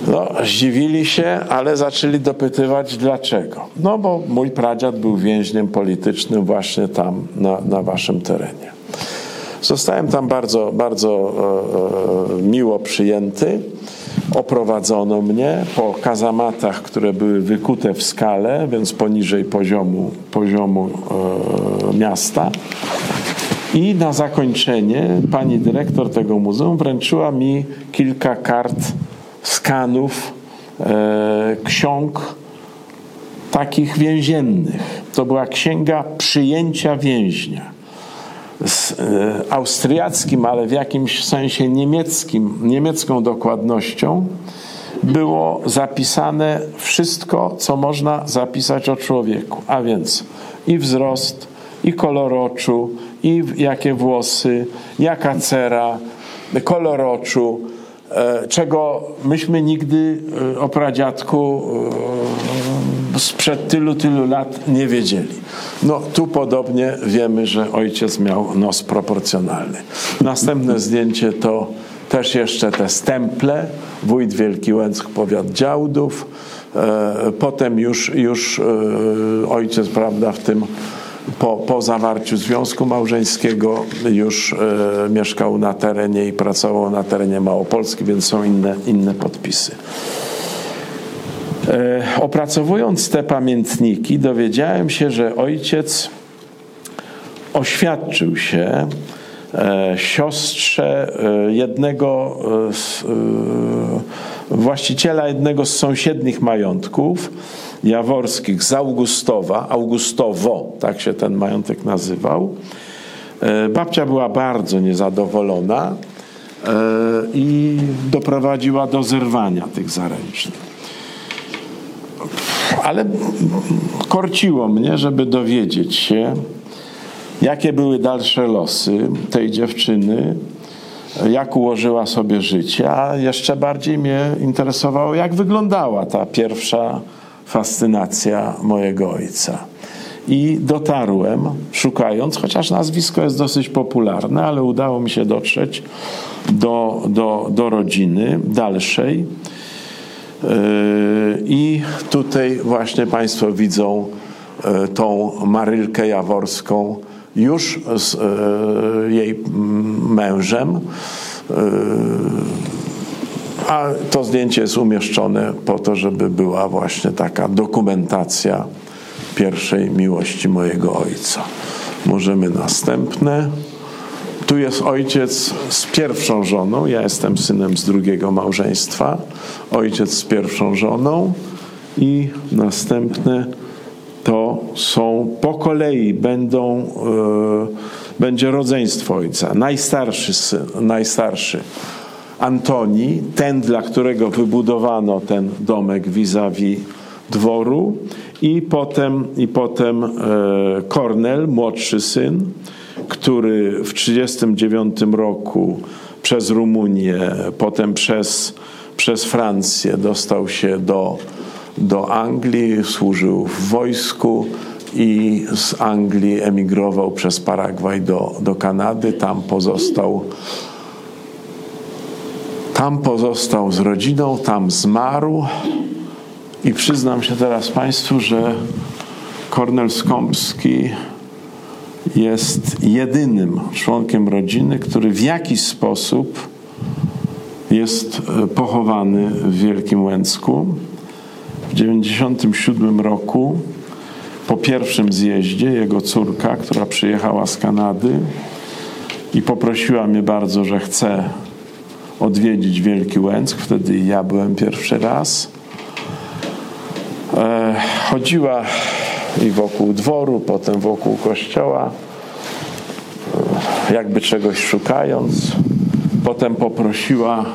[SPEAKER 2] No, zdziwili się, ale zaczęli dopytywać dlaczego. No bo mój pradziad był więźniem politycznym właśnie tam na, na waszym terenie. Zostałem tam bardzo, bardzo e, e miło przyjęty oprowadzono mnie po kazamatach, które były wykute w skale, więc poniżej poziomu, poziomu e, miasta. I na zakończenie pani dyrektor tego muzeum wręczyła mi kilka kart skanów e, ksiąg takich więziennych. To była księga przyjęcia więźnia z e, austriackim, ale w jakimś sensie niemieckim, niemiecką dokładnością było zapisane wszystko, co można zapisać o człowieku, a więc i wzrost, i kolor oczu, i jakie włosy, jaka cera, kolor oczu, czego myśmy nigdy e, o pradziadku sprzed tylu, tylu lat nie wiedzieli. No tu podobnie wiemy, że ojciec miał nos proporcjonalny. Następne zdjęcie to też jeszcze te stemple, wójt Wielki Łęck, powiat Działdów. E, potem już, już e, ojciec, prawda, w tym po, po zawarciu związku małżeńskiego już e, mieszkał na terenie i pracował na terenie Małopolski, więc są inne, inne podpisy. E, opracowując te pamiętniki, dowiedziałem się, że ojciec oświadczył się e, siostrze jednego właściciela jednego z sąsiednich majątków jaworskich z Augustowa, Augustowo, tak się ten majątek nazywał. Babcia była bardzo niezadowolona i doprowadziła do zerwania tych zaręcznych ale korciło mnie, żeby dowiedzieć się, jakie były dalsze losy tej dziewczyny, jak ułożyła sobie życie, a jeszcze bardziej mnie interesowało, jak wyglądała ta pierwsza fascynacja mojego ojca. I dotarłem, szukając, chociaż nazwisko jest dosyć popularne, ale udało mi się dotrzeć do, do, do rodziny dalszej. Yy, I tutaj właśnie Państwo widzą yy, tą Marylkę Jaworską już z yy, jej mężem. A to zdjęcie jest umieszczone po to, żeby była właśnie taka dokumentacja pierwszej miłości mojego ojca. Możemy następne. Tu jest ojciec z pierwszą żoną, ja jestem synem z drugiego małżeństwa, ojciec z pierwszą żoną i następne to są po kolei będą, e, będzie rodzeństwo ojca. Najstarszy syn, najstarszy Antoni, ten, dla którego wybudowano ten domek vis-a-vis dworu i potem, i potem e, Kornel, młodszy syn, który w 1939 roku przez Rumunię, potem przez, przez Francję dostał się do, do Anglii, służył w wojsku i z Anglii emigrował przez Paragwaj do, do Kanady. Tam pozostał, tam pozostał z rodziną, tam zmarł. I przyznam się teraz Państwu, że Kornel Skąpski jest jedynym członkiem rodziny, który w jakiś sposób jest e, pochowany w Wielkim Łęcku. W 1997 roku po pierwszym zjeździe jego córka, która przyjechała z Kanady i poprosiła mnie bardzo, że chce odwiedzić Wielki Łęck. Wtedy ja byłem pierwszy raz. E, chodziła i wokół dworu, potem wokół kościoła, jakby czegoś szukając. Potem poprosiła,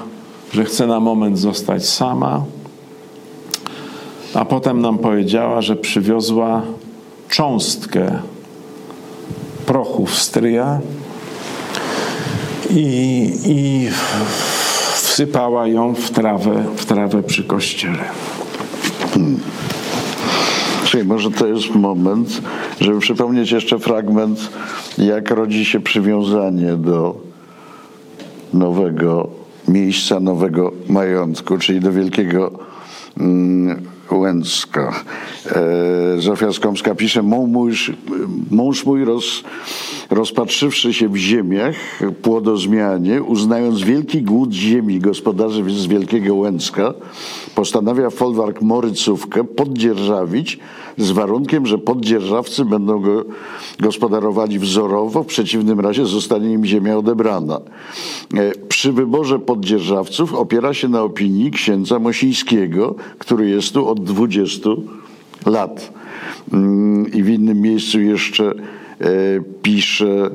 [SPEAKER 2] że chce na moment zostać sama, a potem nam powiedziała, że przywiozła cząstkę prochu stryja i, i wsypała ją w trawę, w trawę przy kościele.
[SPEAKER 1] Hmm. Czyli może to jest moment, żeby przypomnieć jeszcze fragment, jak rodzi się przywiązanie do nowego miejsca, nowego majątku, czyli do wielkiego mm, Łęcka. E, Zofia Skomska pisze, mąż, mąż mój roz, rozpatrzywszy się w ziemiach płodozmianie, uznając wielki głód ziemi gospodarzy z Wielkiego Łęcka, postanawia folwark Morycówkę poddzierżawić z warunkiem, że poddzierżawcy będą go gospodarowali wzorowo, w przeciwnym razie zostanie im ziemia odebrana. E, przy wyborze poddzierżawców opiera się na opinii księdza Mosińskiego, który jest tu od 20 lat. Mm, I w innym miejscu jeszcze pisze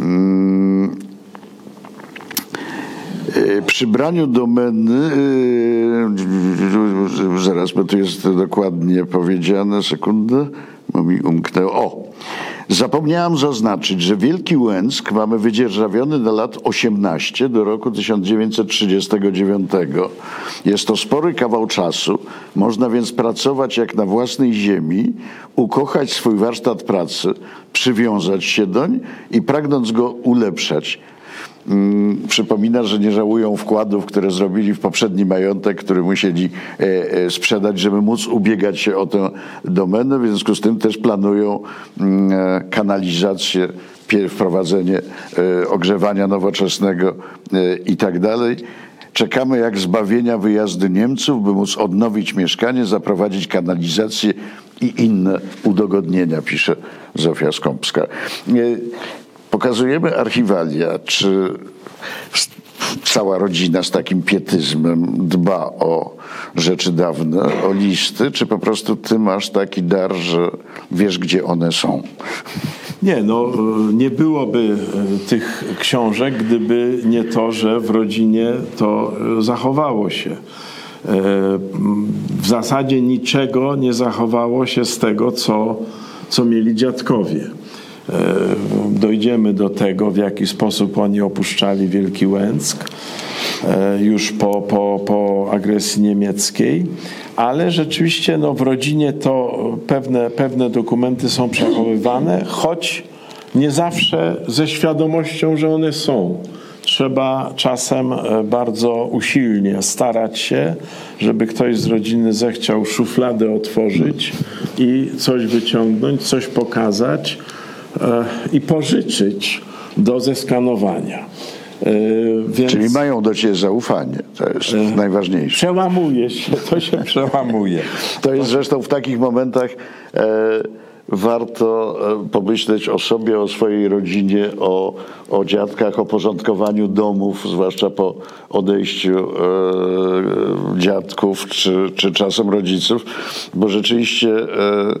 [SPEAKER 1] mm, e, przy braniu domeny, zaraz, bo tu jest dokładnie powiedziane, sekundę, bo mi umknęło. O! Zapomniałam zaznaczyć, że Wielki Łęck mamy wydzierżawiony na lat 18 do roku 1939. Jest to spory kawał czasu. Można więc pracować jak na własnej ziemi, ukochać swój warsztat pracy, przywiązać się doń i pragnąc go ulepszać przypomina, że nie żałują wkładów, które zrobili w poprzedni majątek, który musieli e, e, sprzedać, żeby móc ubiegać się o tę domenę. W związku z tym też planują mm, e, kanalizację, wprowadzenie ogrzewania nowoczesnego i tak dalej. Czekamy jak zbawienia wyjazdy Niemców, by móc odnowić mieszkanie, zaprowadzić kanalizację i inne udogodnienia, pisze Zofia Skąpska pokazujemy archiwalia, czy cała rodzina z takim pietyzmem dba o rzeczy dawne, o listy, czy po prostu ty masz taki dar, że wiesz, gdzie one są?
[SPEAKER 2] Nie, no nie byłoby e, tych książek, gdyby nie to, że w rodzinie to zachowało się. E, w zasadzie niczego nie zachowało się z tego, co, co mieli dziadkowie. E, dojdziemy do tego, w jaki sposób oni opuszczali Wielki Łęck e, już po, po, po agresji niemieckiej, ale rzeczywiście no, w rodzinie to pewne, pewne dokumenty są przechowywane, choć nie zawsze ze świadomością, że one są. Trzeba czasem e, bardzo usilnie starać się, żeby ktoś z rodziny zechciał szufladę otworzyć i coś wyciągnąć, coś pokazać i pożyczyć do zeskanowania.
[SPEAKER 1] E, więc... Czyli mają do ciebie zaufanie, to jest e, najważniejsze.
[SPEAKER 2] Przełamuje się, to się przełamuje.
[SPEAKER 1] To jest zresztą w takich momentach e, warto pomyśleć o sobie, o swojej rodzinie, o, o dziadkach, o porządkowaniu domów, zwłaszcza po odejściu e, dziadków czy, czy czasem rodziców, bo rzeczywiście e,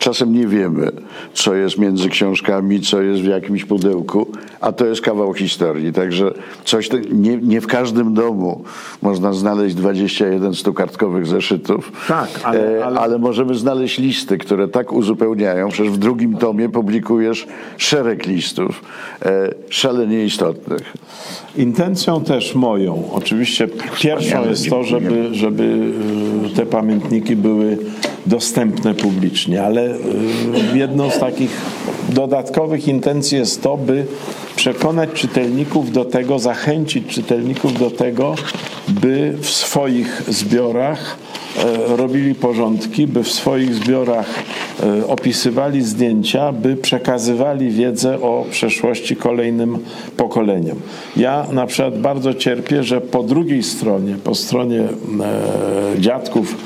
[SPEAKER 1] Czasem nie wiemy, co jest między książkami, co jest w jakimś pudełku, a to jest kawał historii. Także coś nie, nie w każdym domu można znaleźć 21 stukartkowych zeszytów,
[SPEAKER 2] tak, ale,
[SPEAKER 1] e, ale... ale możemy znaleźć listy, które tak uzupełniają. Przecież w drugim tomie publikujesz szereg listów, e, szalenie istotnych.
[SPEAKER 2] Intencją też moją, oczywiście pierwszą jest to, żeby, żeby e, te pamiętniki były dostępne publicznie, ale jedną z takich dodatkowych intencji jest to, by przekonać czytelników do tego, zachęcić czytelników do tego, by w swoich zbiorach e, robili porządki, by w swoich zbiorach e, opisywali zdjęcia, by przekazywali wiedzę o przeszłości kolejnym pokoleniom. Ja na przykład bardzo cierpię, że po drugiej stronie, po stronie e, dziadków,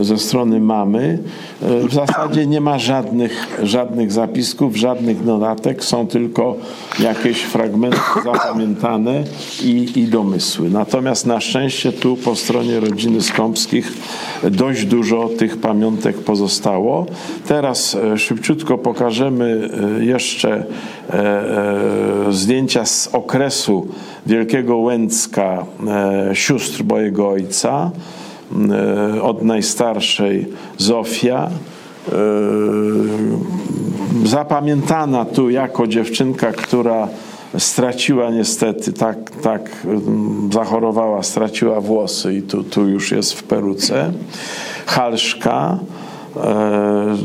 [SPEAKER 2] ze strony mamy w zasadzie nie ma żadnych, żadnych zapisków, żadnych notatek, są tylko jakieś fragmenty zapamiętane i, i domysły. Natomiast na szczęście tu po stronie rodziny Skąpskich dość dużo tych pamiątek pozostało. Teraz e, szybciutko pokażemy e, jeszcze e, zdjęcia z okresu Wielkiego Łęcka sióstr mojego ojca. E, od najstarszej Zofia, e, zapamiętana tu jako dziewczynka, która straciła niestety, tak, tak mm, zachorowała, straciła włosy i tu, tu już jest w peruce. Halszka, e,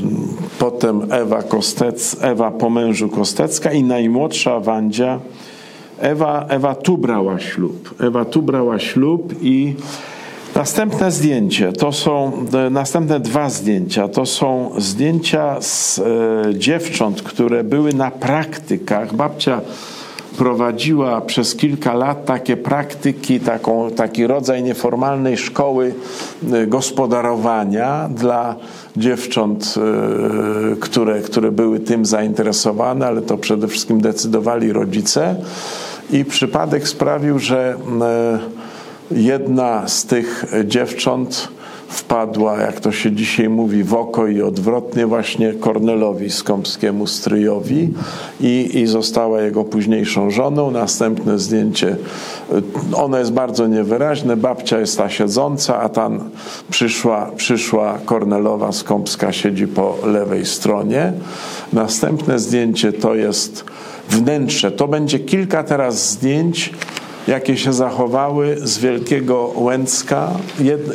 [SPEAKER 2] potem Ewa, Kostec, Ewa po mężu Kostecka i najmłodsza Wandzia. Ewa, Ewa tu brała ślub. Ewa tu brała ślub i Następne zdjęcie to są e, następne dwa zdjęcia. To są zdjęcia z e, dziewcząt, które były na praktykach. Babcia prowadziła przez kilka lat takie praktyki, taką, taki rodzaj nieformalnej szkoły e, gospodarowania dla dziewcząt, e, które, które były tym zainteresowane, ale to przede wszystkim decydowali rodzice. I przypadek sprawił, że Jedna z tych dziewcząt wpadła, jak to się dzisiaj mówi, w oko i odwrotnie właśnie Kornelowi Skąpskiemu stryjowi i, i została jego późniejszą żoną. Następne zdjęcie, ono jest bardzo niewyraźne, babcia jest ta siedząca, a tam przyszła, przyszła Kornelowa Skąpska siedzi po lewej stronie. Następne zdjęcie to jest wnętrze. To będzie kilka teraz zdjęć jakie się zachowały z Wielkiego Łęcka,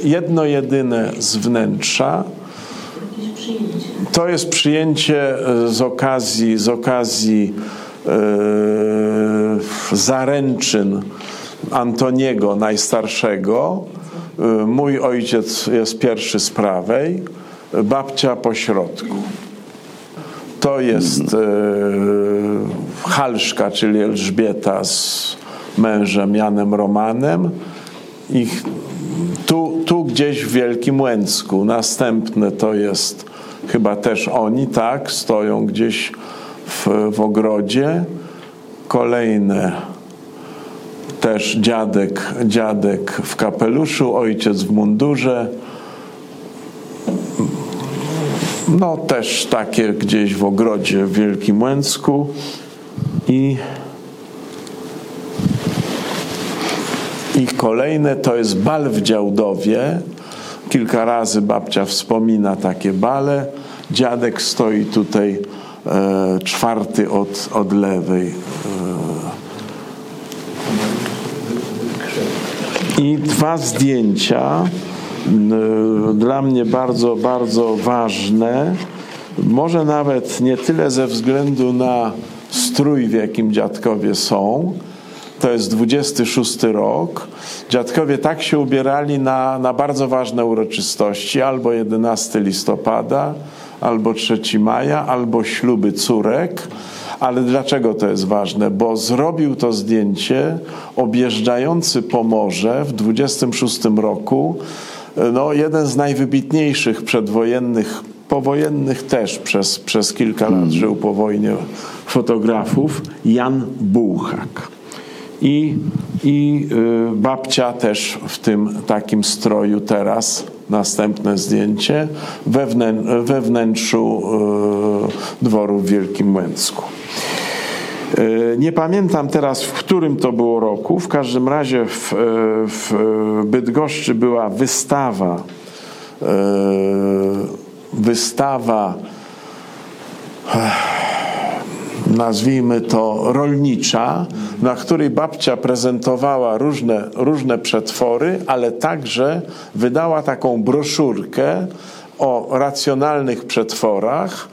[SPEAKER 2] jedno jedyne z wnętrza. To jest przyjęcie e, z okazji, z okazji yy, zaręczyn Antoniego Najstarszego. Yy, mój ojciec jest pierwszy z prawej, babcia po środku. To jest yy, Halszka, czyli Elżbieta z mężem Janem Romanem i tu, tu gdzieś w Wielkim Łęcku. Następne to jest chyba też oni, tak, stoją gdzieś w, w ogrodzie. Kolejne też dziadek, dziadek w kapeluszu, ojciec w mundurze. No też takie gdzieś w ogrodzie w Wielkim Łęcku i I kolejne to jest bal w Działdowie. Kilka razy babcia wspomina takie bale. Dziadek stoi tutaj e, czwarty od, od lewej. E. I dwa zdjęcia e, dla mnie bardzo, bardzo ważne. Może nawet nie tyle ze względu na strój, w jakim dziadkowie są, to jest 26 rok. Dziadkowie tak się ubierali na, na bardzo ważne uroczystości, albo 11 listopada, albo 3 maja, albo śluby córek. Ale dlaczego to jest ważne? Bo zrobił to zdjęcie objeżdżający Pomorze w 26 roku no, jeden z najwybitniejszych przedwojennych, powojennych też przez, przez kilka lat hmm. żył po wojnie fotografów, Jan Bułhak i, i y, babcia też w tym takim stroju teraz. Następne zdjęcie we, wnę, we wnętrzu y, dworu w Wielkim Łęcku. Y, nie pamiętam teraz, w którym to było roku. W każdym razie w, w Bydgoszczy była wystawa. Wystawa nazwijmy to rolnicza, na której babcia prezentowała różne, różne przetwory, ale także wydała taką broszurkę o racjonalnych przetworach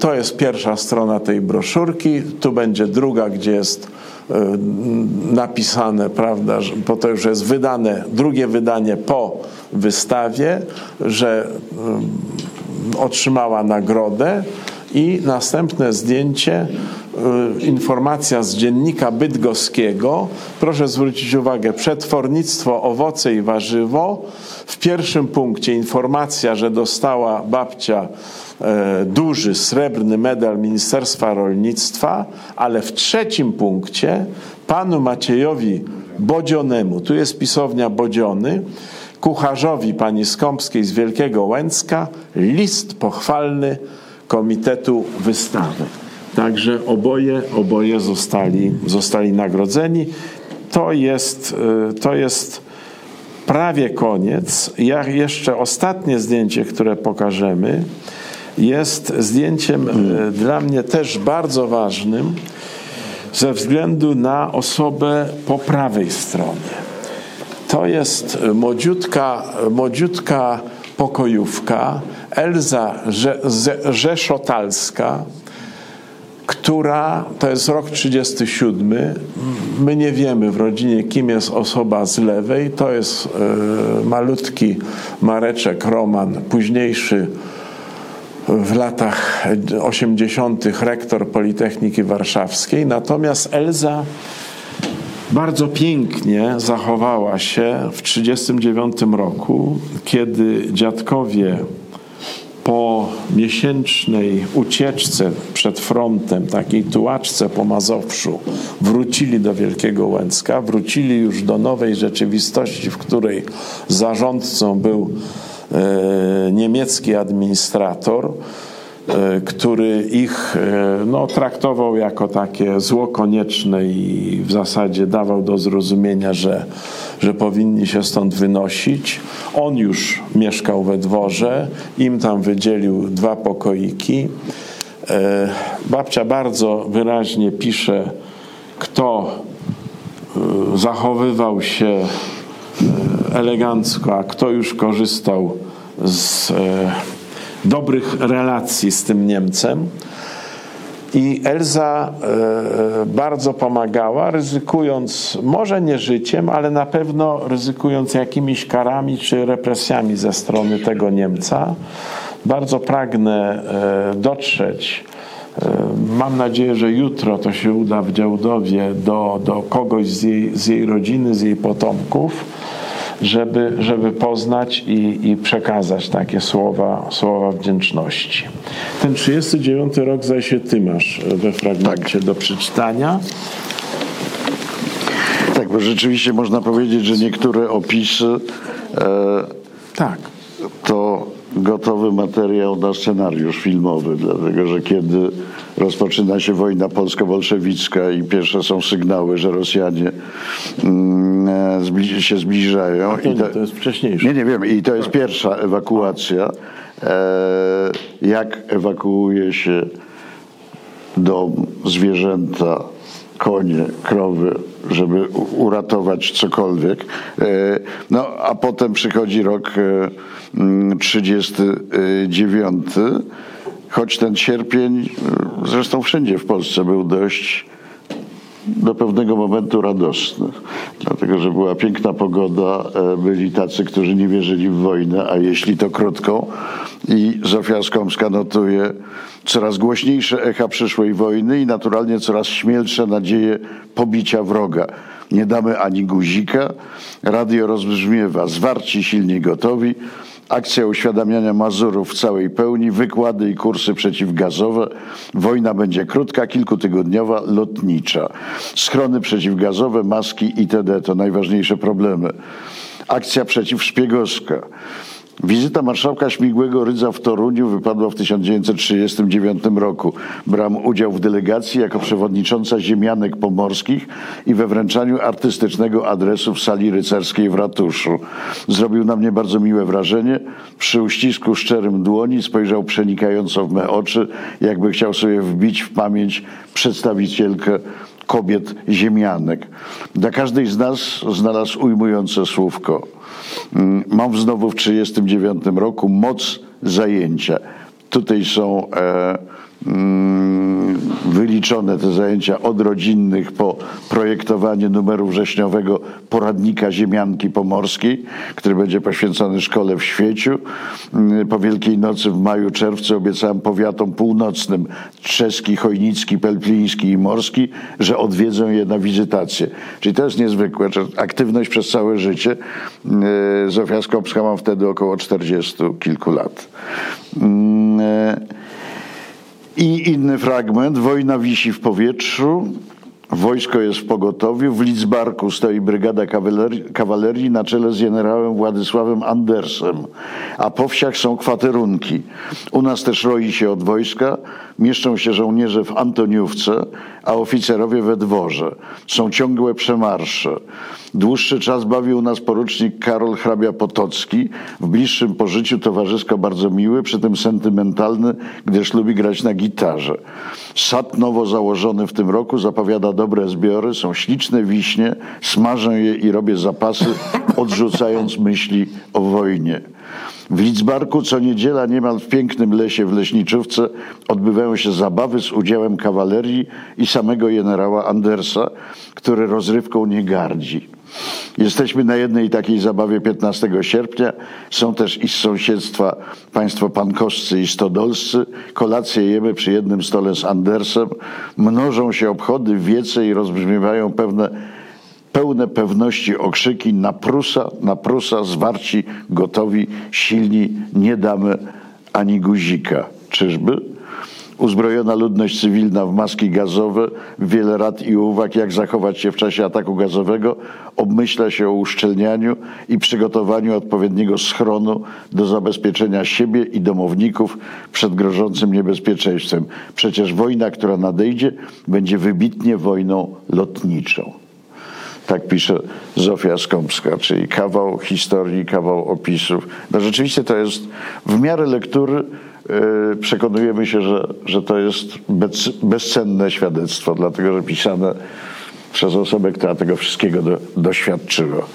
[SPEAKER 2] To jest pierwsza strona tej broszurki. Tu będzie druga, gdzie jest e, napisane, prawda, bo to już jest wydane, drugie wydanie po wystawie, że otrzymała nagrodę i następne zdjęcie, y, informacja z dziennika bydgoskiego. Proszę zwrócić uwagę, przetwornictwo owoce i warzywo. W pierwszym punkcie informacja, że dostała babcia e, duży srebrny medal Ministerstwa Rolnictwa, ale w trzecim punkcie panu Maciejowi Bodzionemu, tu jest pisownia Bodziony, kucharzowi pani Skąpskiej z Wielkiego Łęcka list pochwalny Komitetu Wystawy. Także oboje, oboje zostali, zostali nagrodzeni. To jest, y, to jest prawie koniec. Ja jeszcze ostatnie zdjęcie, które pokażemy, jest zdjęciem y, dla mnie też bardzo ważnym ze względu na osobę po prawej stronie. To jest młodziutka, młodziutka pokojówka Elza Rzeszotalska, która, to jest rok 37, my nie wiemy w rodzinie, kim jest osoba z lewej, to jest e, malutki Mareczek Roman, późniejszy w latach 80. rektor Politechniki Warszawskiej, natomiast Elza bardzo pięknie zachowała się w 1939 roku, kiedy dziadkowie po miesięcznej ucieczce przed frontem, takiej tułaczce po Mazowszu, wrócili do Wielkiego Łęcka, wrócili już do nowej rzeczywistości, w której zarządcą był e, niemiecki administrator, który ich e, no, traktował jako takie zło konieczne i w zasadzie dawał do zrozumienia, że, że powinni się stąd wynosić. On już mieszkał we dworze, im tam wydzielił dwa pokoiki. E, babcia bardzo wyraźnie pisze, kto zachowywał się elegancko, a kto już korzystał z dobrych relacji z tym Niemcem. I Elza e, bardzo pomagała, ryzykując może nie życiem, ale na pewno ryzykując jakimiś karami czy represjami ze strony tego Niemca. Bardzo pragnę e, dotrzeć. E, mam nadzieję, że jutro to się uda w Działdowie do, do kogoś z jej, z jej rodziny, z jej potomków żeby, żeby poznać i, i przekazać takie słowa, słowa wdzięczności. Ten 39 rok, zdaje się, ty masz we fragmencie tak. do przeczytania.
[SPEAKER 1] Tak, bo rzeczywiście można powiedzieć, że niektóre opisy e, tak. to gotowy materiał na scenariusz filmowy, dlatego że kiedy rozpoczyna się wojna polsko-bolszewicka i pierwsze są sygnały, że Rosjanie mm, e, się zbliżają.
[SPEAKER 2] To, to, to jest wcześniejsze.
[SPEAKER 1] Nie, nie wiem. I to jest pierwsza ewakuacja. E, jak ewakuuje się dom, zwierzęta, konie, krowy, żeby uratować cokolwiek. E, no, a potem przychodzi rok 39 choć ten sierpień, zresztą wszędzie w Polsce był dość do pewnego momentu radosny, dlatego że była piękna pogoda, e, byli tacy, którzy nie wierzyli w wojnę, a jeśli to krótką. I Zofia Skomska notuje coraz głośniejsze echa przyszłej wojny i naturalnie coraz śmielsze nadzieje pobicia wroga. Nie damy ani guzika, radio rozbrzmiewa, zwarci, silnie gotowi, Akcja uświadamiania Mazurów w całej pełni, wykłady i kursy przeciwgazowe. Wojna będzie krótka, kilkutygodniowa, lotnicza. Schrony przeciwgazowe, maski itd. to najważniejsze problemy. Akcja przeciwszpiegowska. Wizyta marszałka Śmigłego Rydza w Toruniu wypadła w 1939 roku. Brałem udział w delegacji jako przewodnicząca ziemianek pomorskich i we wręczaniu artystycznego adresu w sali rycerskiej w ratuszu. Zrobił na mnie bardzo miłe wrażenie. Przy uścisku szczerym dłoni spojrzał przenikająco w me oczy, jakby chciał sobie wbić w pamięć przedstawicielkę kobiet ziemianek. Dla każdej z nas znalazł ujmujące słówko. Mm, mam znowu w 1939 roku moc zajęcia. Tutaj są e, wyliczone te zajęcia od rodzinnych po projektowanie numeru wrześniowego poradnika ziemianki pomorskiej, który będzie poświęcony szkole w Świeciu. Mm, po Wielkiej Nocy w maju, czerwcu obiecałem powiatom północnym Trzeski, Chojnicki, Pelpliński i Morski, że odwiedzą je na wizytację. Czyli to jest niezwykłe, aktywność przez całe życie. E, Zofia Skopska mam wtedy około 40 kilku lat. I inny fragment. Wojna wisi w powietrzu. Wojsko jest w pogotowiu. W Lidzbarku stoi brygada kawalerii, na czele z generałem Władysławem Andersem, a po wsiach są kwaterunki. U nas też roi się od wojska. Mieszczą się żołnierze w Antoniówce, a oficerowie we dworze. Są ciągłe przemarsze. Dłuższy czas bawił nas porucznik Karol Hrabia Potocki, w bliższym pożyciu towarzysko bardzo miły, przy tym sentymentalny, gdyż lubi grać na gitarze. Sad nowo założony w tym roku zapowiada dobre zbiory, są śliczne wiśnie, smażę je i robię zapasy, odrzucając myśli o wojnie. W Lidzbarku co niedziela niemal w pięknym lesie w Leśniczówce odbywają się zabawy z udziałem kawalerii i samego generała Andersa, który rozrywką nie gardzi. Jesteśmy na jednej takiej zabawie 15 sierpnia. Są też i z sąsiedztwa państwo pankowscy i stodolscy. Kolację jemy przy jednym stole z Andersem. Mnożą się obchody, wiece i rozbrzmiewają pewne pełne pewności okrzyki na Prusa, na Prusa, zwarci, gotowi, silni, nie damy ani guzika. Czyżby? Uzbrojona ludność cywilna w maski gazowe, wiele rad i uwag, jak zachować się w czasie ataku gazowego, obmyśla się o uszczelnianiu i przygotowaniu odpowiedniego schronu do zabezpieczenia siebie i domowników przed grożącym niebezpieczeństwem. Przecież wojna, która nadejdzie, będzie wybitnie wojną lotniczą. Tak pisze Zofia Skąpska, czyli kawał historii, kawał opisów. No rzeczywiście to jest w miarę lektury przekonujemy się, że, że to jest bez, bezcenne świadectwo, dlatego że pisane przez osobę, która tego wszystkiego do, doświadczyła.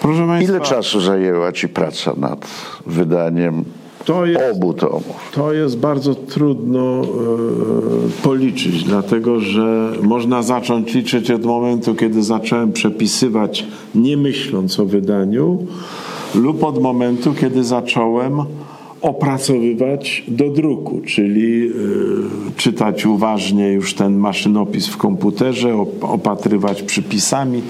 [SPEAKER 1] Proszę Państwa, Ile czasu zajęła Ci praca nad wydaniem to jest, obu tomów.
[SPEAKER 2] To jest bardzo trudno e, policzyć, dlatego że można zacząć liczyć od momentu, kiedy zacząłem przepisywać, nie myśląc o wydaniu, lub od momentu, kiedy zacząłem opracowywać do druku, czyli y, czytać uważnie już ten maszynopis w komputerze, opatrywać przypisami.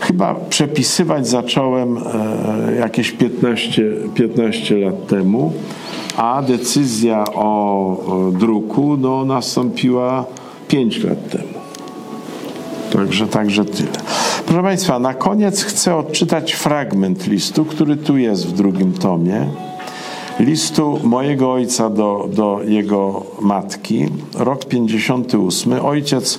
[SPEAKER 2] Chyba przepisywać zacząłem e, jakieś 15, 15 lat temu, a decyzja o druku no, nastąpiła 5 lat temu. Także, także tyle. Proszę Państwa, na koniec chcę odczytać fragment listu, który tu jest w drugim tomie. Listu mojego ojca do, do jego matki, rok 58. Ojciec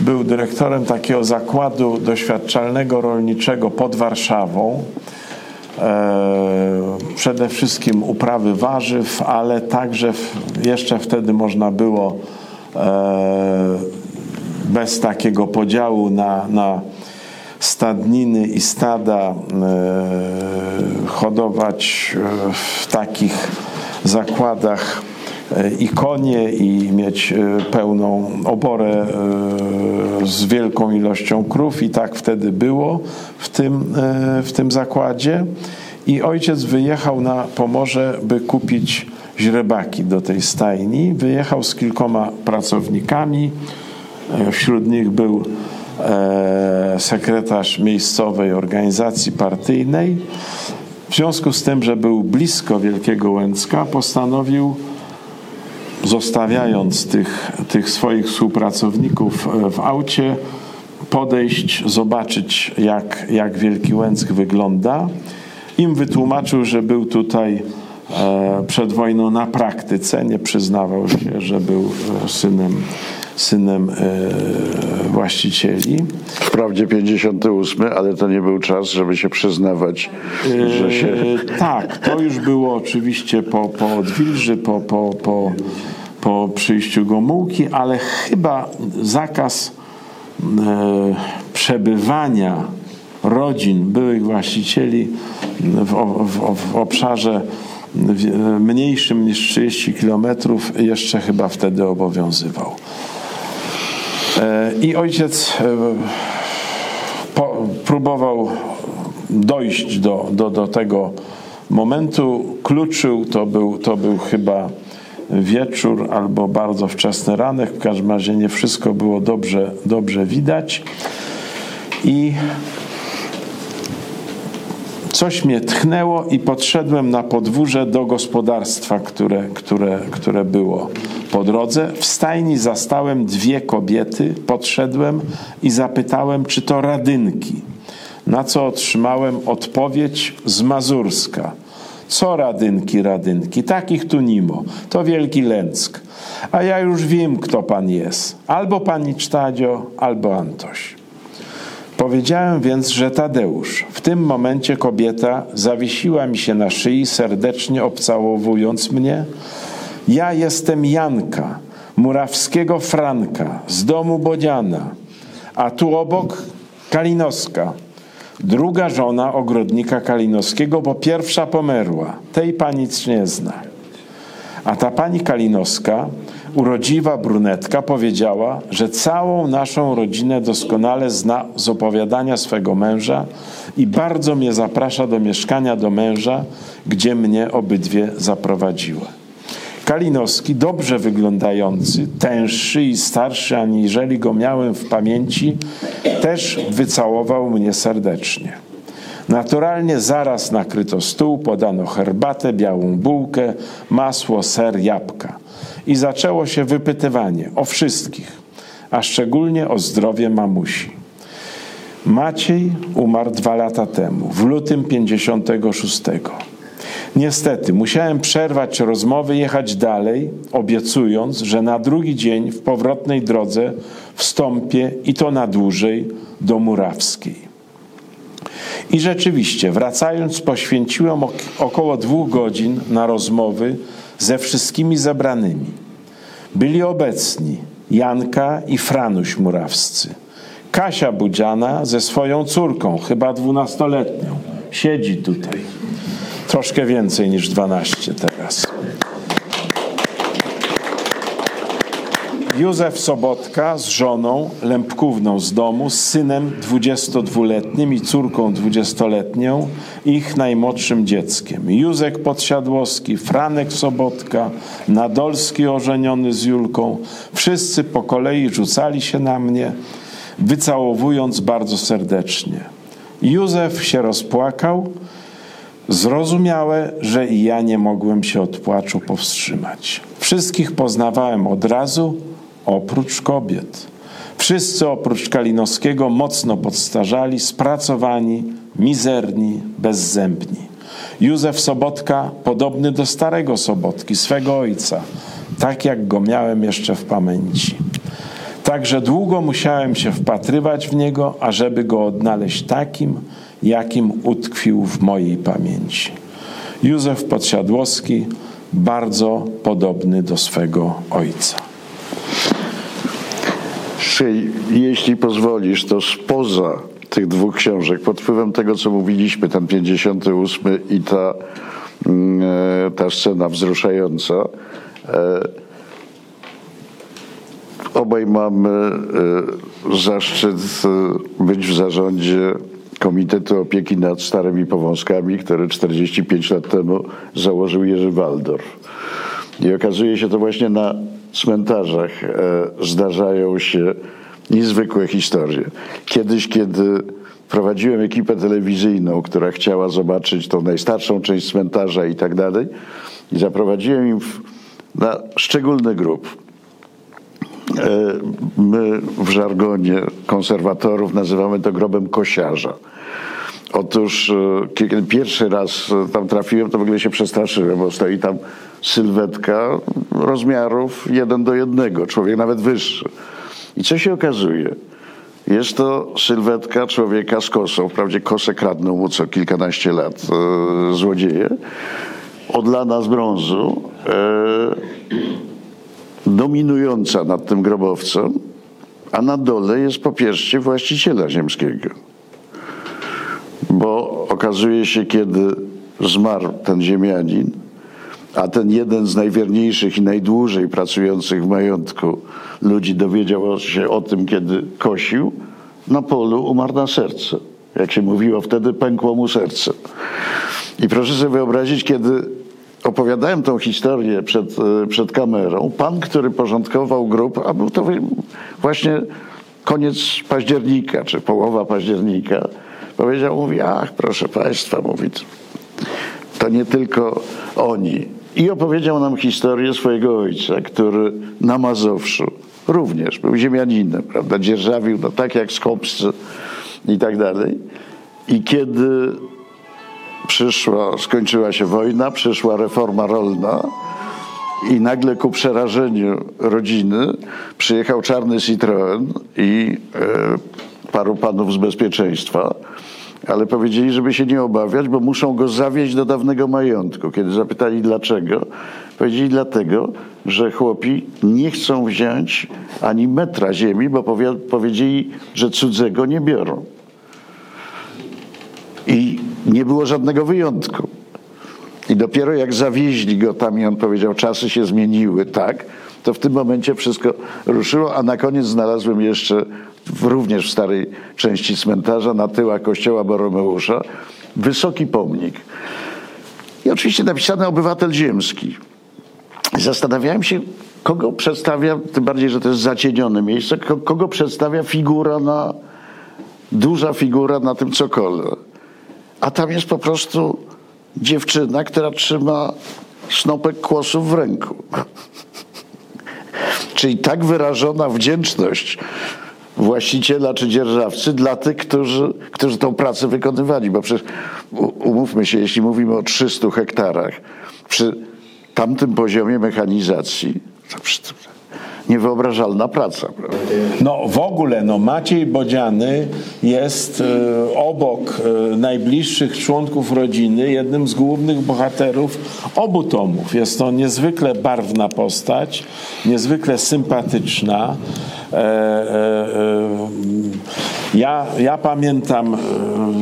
[SPEAKER 2] był dyrektorem takiego zakładu doświadczalnego rolniczego pod Warszawą. E, przede wszystkim uprawy warzyw, ale także jeszcze wtedy można było e, bez takiego podziału na, na stadniny i stada e, hodować w takich zakładach i konie, i mieć e, pełną oborę e, z wielką ilością krów, i tak wtedy było w tym, e, w tym zakładzie. I ojciec wyjechał na Pomorze, by kupić źrebaki do tej stajni. Wyjechał z kilkoma pracownikami. Wśród nich był sekretarz miejscowej organizacji partyjnej. W związku z tym, że był blisko Wielkiego Łęcka, postanowił zostawiając tych, tych swoich współpracowników e, w aucie, podejść, zobaczyć, jak, jak Wielki Łęck wygląda. Im wytłumaczył, że był tutaj e, przed wojną na praktyce, nie przyznawał się, że był e, synem, synem właścicieli.
[SPEAKER 1] Wprawdzie 58, ale to nie był czas, żeby się przyznawać, że się...
[SPEAKER 2] Tak, to już było oczywiście po, po odwilży, po, po, po po przyjściu Gomułki, ale chyba zakaz e, przebywania rodzin byłych właścicieli w, w, w obszarze mniejszym niż 30 kilometrów jeszcze chyba wtedy obowiązywał. I ojciec próbował dojść do, do, do tego momentu. Kluczył, to był, to był chyba wieczór albo bardzo wczesny ranek. W każdym razie nie wszystko było dobrze, dobrze widać. I coś mnie tchnęło i podszedłem na podwórze do gospodarstwa, które, które, które było po drodze. W stajni zastałem dwie kobiety, podszedłem i zapytałem, czy to radynki. Na co otrzymałem odpowiedź z Mazurska. Co radynki, radynki? Takich tu nimo. To wielki lęck. A ja już wiem, kto pan jest. Albo pani Cztadzio, albo Antoś. Powiedziałem więc, że Tadeusz. W tym momencie kobieta zawiesiła mi się na szyi, serdecznie obcałowując mnie. Ja jestem Janka, murawskiego Franka, z domu Bodziana, a tu obok Kalinowska, druga żona ogrodnika Kalinowskiego, bo pierwsza pomerła. Tej pani nic nie zna. A ta pani Kalinowska urodziwa brunetka powiedziała, że całą naszą rodzinę doskonale zna z opowiadania swego męża i bardzo mnie zaprasza do mieszkania do męża, gdzie mnie obydwie zaprowadziła. Kalinowski, dobrze wyglądający, tęższy i starszy aniżeli go miałem w pamięci, też wycałował mnie serdecznie. Naturalnie zaraz nakryto stół, podano herbatę, białą bułkę, masło, ser, jabłka i zaczęło się wypytywanie o wszystkich, a szczególnie o zdrowie mamusi. Maciej umarł dwa lata temu, w lutym 56. Niestety, musiałem przerwać rozmowy, jechać dalej, obiecując, że na drugi dzień w powrotnej drodze wstąpię i to na dłużej do Murawskiej. I rzeczywiście, wracając, poświęciłem około dwóch godzin na rozmowy ze wszystkimi zebranymi. Byli obecni Janka i Franuś Murawscy. Kasia Budziana ze swoją córką, chyba dwunastoletnią, siedzi tutaj. Troszkę więcej niż dwanaście teraz. Józef Sobotka z żoną Lempkówną z domu, z synem 22-letnim i córką 20-letnią, ich najmłodszym dzieckiem. Józek Podsiadłowski, Franek Sobotka, Nadolski ożeniony z Julką. Wszyscy po kolei rzucali się na mnie, wycałowując bardzo serdecznie. Józef się rozpłakał, Zrozumiałe, że i ja nie mogłem się od płaczu powstrzymać. Wszystkich poznawałem od razu, oprócz kobiet. Wszyscy oprócz Kalinowskiego mocno podstarzali, spracowani, mizerni, bezzębni. Józef Sobotka podobny do starego Sobotki, swego ojca, tak jak go miałem jeszcze w pamięci. Także długo musiałem się wpatrywać w niego, ażeby go odnaleźć takim, jakim utkwił w mojej pamięci. Józef Podsiadłowski, bardzo podobny do swego ojca.
[SPEAKER 1] Jeśli pozwolisz, to spoza tych dwóch książek, pod wpływem tego, co mówiliśmy, ten 58 i ta, mm, e, ta scena wzruszająca, e, obaj mamy e, zaszczyt być w zarządzie Komitetu Opieki nad Starymi Powązkami, który 45 lat temu założył Jerzy Waldorf. I okazuje się to właśnie na cmentarzach e, zdarzają się niezwykłe historie. Kiedyś, kiedy prowadziłem ekipę telewizyjną, która chciała zobaczyć tą najstarszą część cmentarza i tak dalej, i zaprowadziłem im na szczególny grup. E, my w żargonie konserwatorów nazywamy to grobem kosiarza. Otóż e, kiedy pierwszy raz tam trafiłem, to w ogóle się przestraszyłem, bo stoi tam sylwetka rozmiarów jeden do jednego, człowiek nawet wyższy. I co się okazuje? Jest to sylwetka człowieka z kosą. Wprawdzie kosę kradną mu co kilkanaście lat e, złodzieje. Odlana z brązu. Dominująca nad tym grobowcem, a na dole jest popierzcie właściciela ziemskiego. Bo okazuje się, kiedy zmarł ten ziemianin, a ten jeden z najwierniejszych i najdłużej pracujących w majątku ludzi dowiedział się o tym, kiedy kosił, na polu umarł na serce. Jak się mówiło wtedy, pękło mu serce. I proszę sobie wyobrazić, kiedy opowiadałem tą historię przed, e, przed kamerą, pan, który porządkował grup, a był to właśnie koniec października, czy połowa października, powiedział, mówi, ach, proszę państwa, mówi, to nie tylko oni. I opowiedział nam historię swojego ojca, który na Mazowszu również był ziemianinem, prawda, dzierżawił, no tak jak skopscy i tak dalej. I kiedy przyszła, skończyła się wojna, przyszła reforma rolna i nagle ku przerażeniu rodziny przyjechał czarny Citroen i e, paru panów z bezpieczeństwa, ale powiedzieli, żeby się nie obawiać, bo muszą go zawieźć do dawnego majątku. Kiedy zapytali dlaczego, powiedzieli dlatego, że chłopi nie chcą wziąć ani metra ziemi, bo powiedzieli, że cudzego nie biorą. I nie było żadnego wyjątku. I dopiero jak zawieźli go tam i on powiedział, czasy się zmieniły, tak, to w tym momencie wszystko ruszyło, a na koniec znalazłem jeszcze w, również w starej części cmentarza na tyłach kościoła Boromeusza wysoki pomnik. I oczywiście napisany obywatel ziemski. Zastanawiałem się, kogo przedstawia, tym bardziej, że to jest zacienione miejsce, kogo przedstawia figura na, duża figura na tym cokole. A tam jest po prostu dziewczyna, która trzyma snopek kłosów w ręku. Czyli tak wyrażona wdzięczność właściciela czy dzierżawcy dla tych, którzy, którzy tą pracę wykonywali. Bo przecież umówmy się, jeśli mówimy o 300 hektarach, przy tamtym poziomie mechanizacji, niewyobrażalna praca. Prawda?
[SPEAKER 2] No w ogóle no, Maciej Bodziany jest e, obok e, najbliższych członków rodziny jednym z głównych bohaterów obu tomów. Jest to niezwykle barwna postać, niezwykle sympatyczna. E, ja, ja pamiętam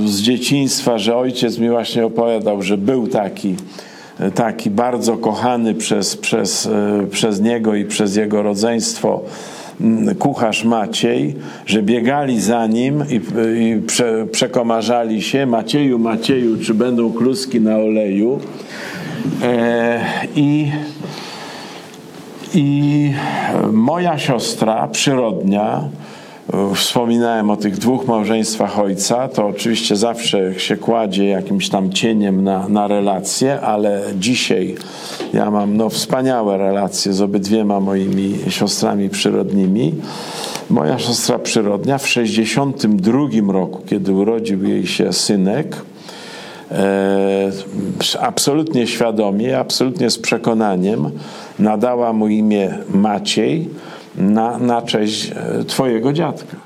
[SPEAKER 2] z dzieciństwa, że ojciec mi właśnie opowiadał, że był taki taki bardzo kochany przez, przez, e, przez niego i przez jego rodzeństwo mm, kucharz Maciej, że biegali za nim i, i prze, przekomarzali się Macieju, Macieju, czy będą kluski na oleju? E, i i moja siostra przyrodnia Wspominałem o tych dwóch małżeństwach ojca. To oczywiście zawsze się kładzie jakimś tam cieniem na, na relacje, ale dzisiaj ja mam no, wspaniałe relacje z obydwiema moimi siostrami przyrodnimi. Moja siostra przyrodnia w 62 roku, kiedy urodził jej się synek, e, absolutnie świadomie, absolutnie z przekonaniem nadała mu imię Maciej, na, na cześć e, Twojego dziadka.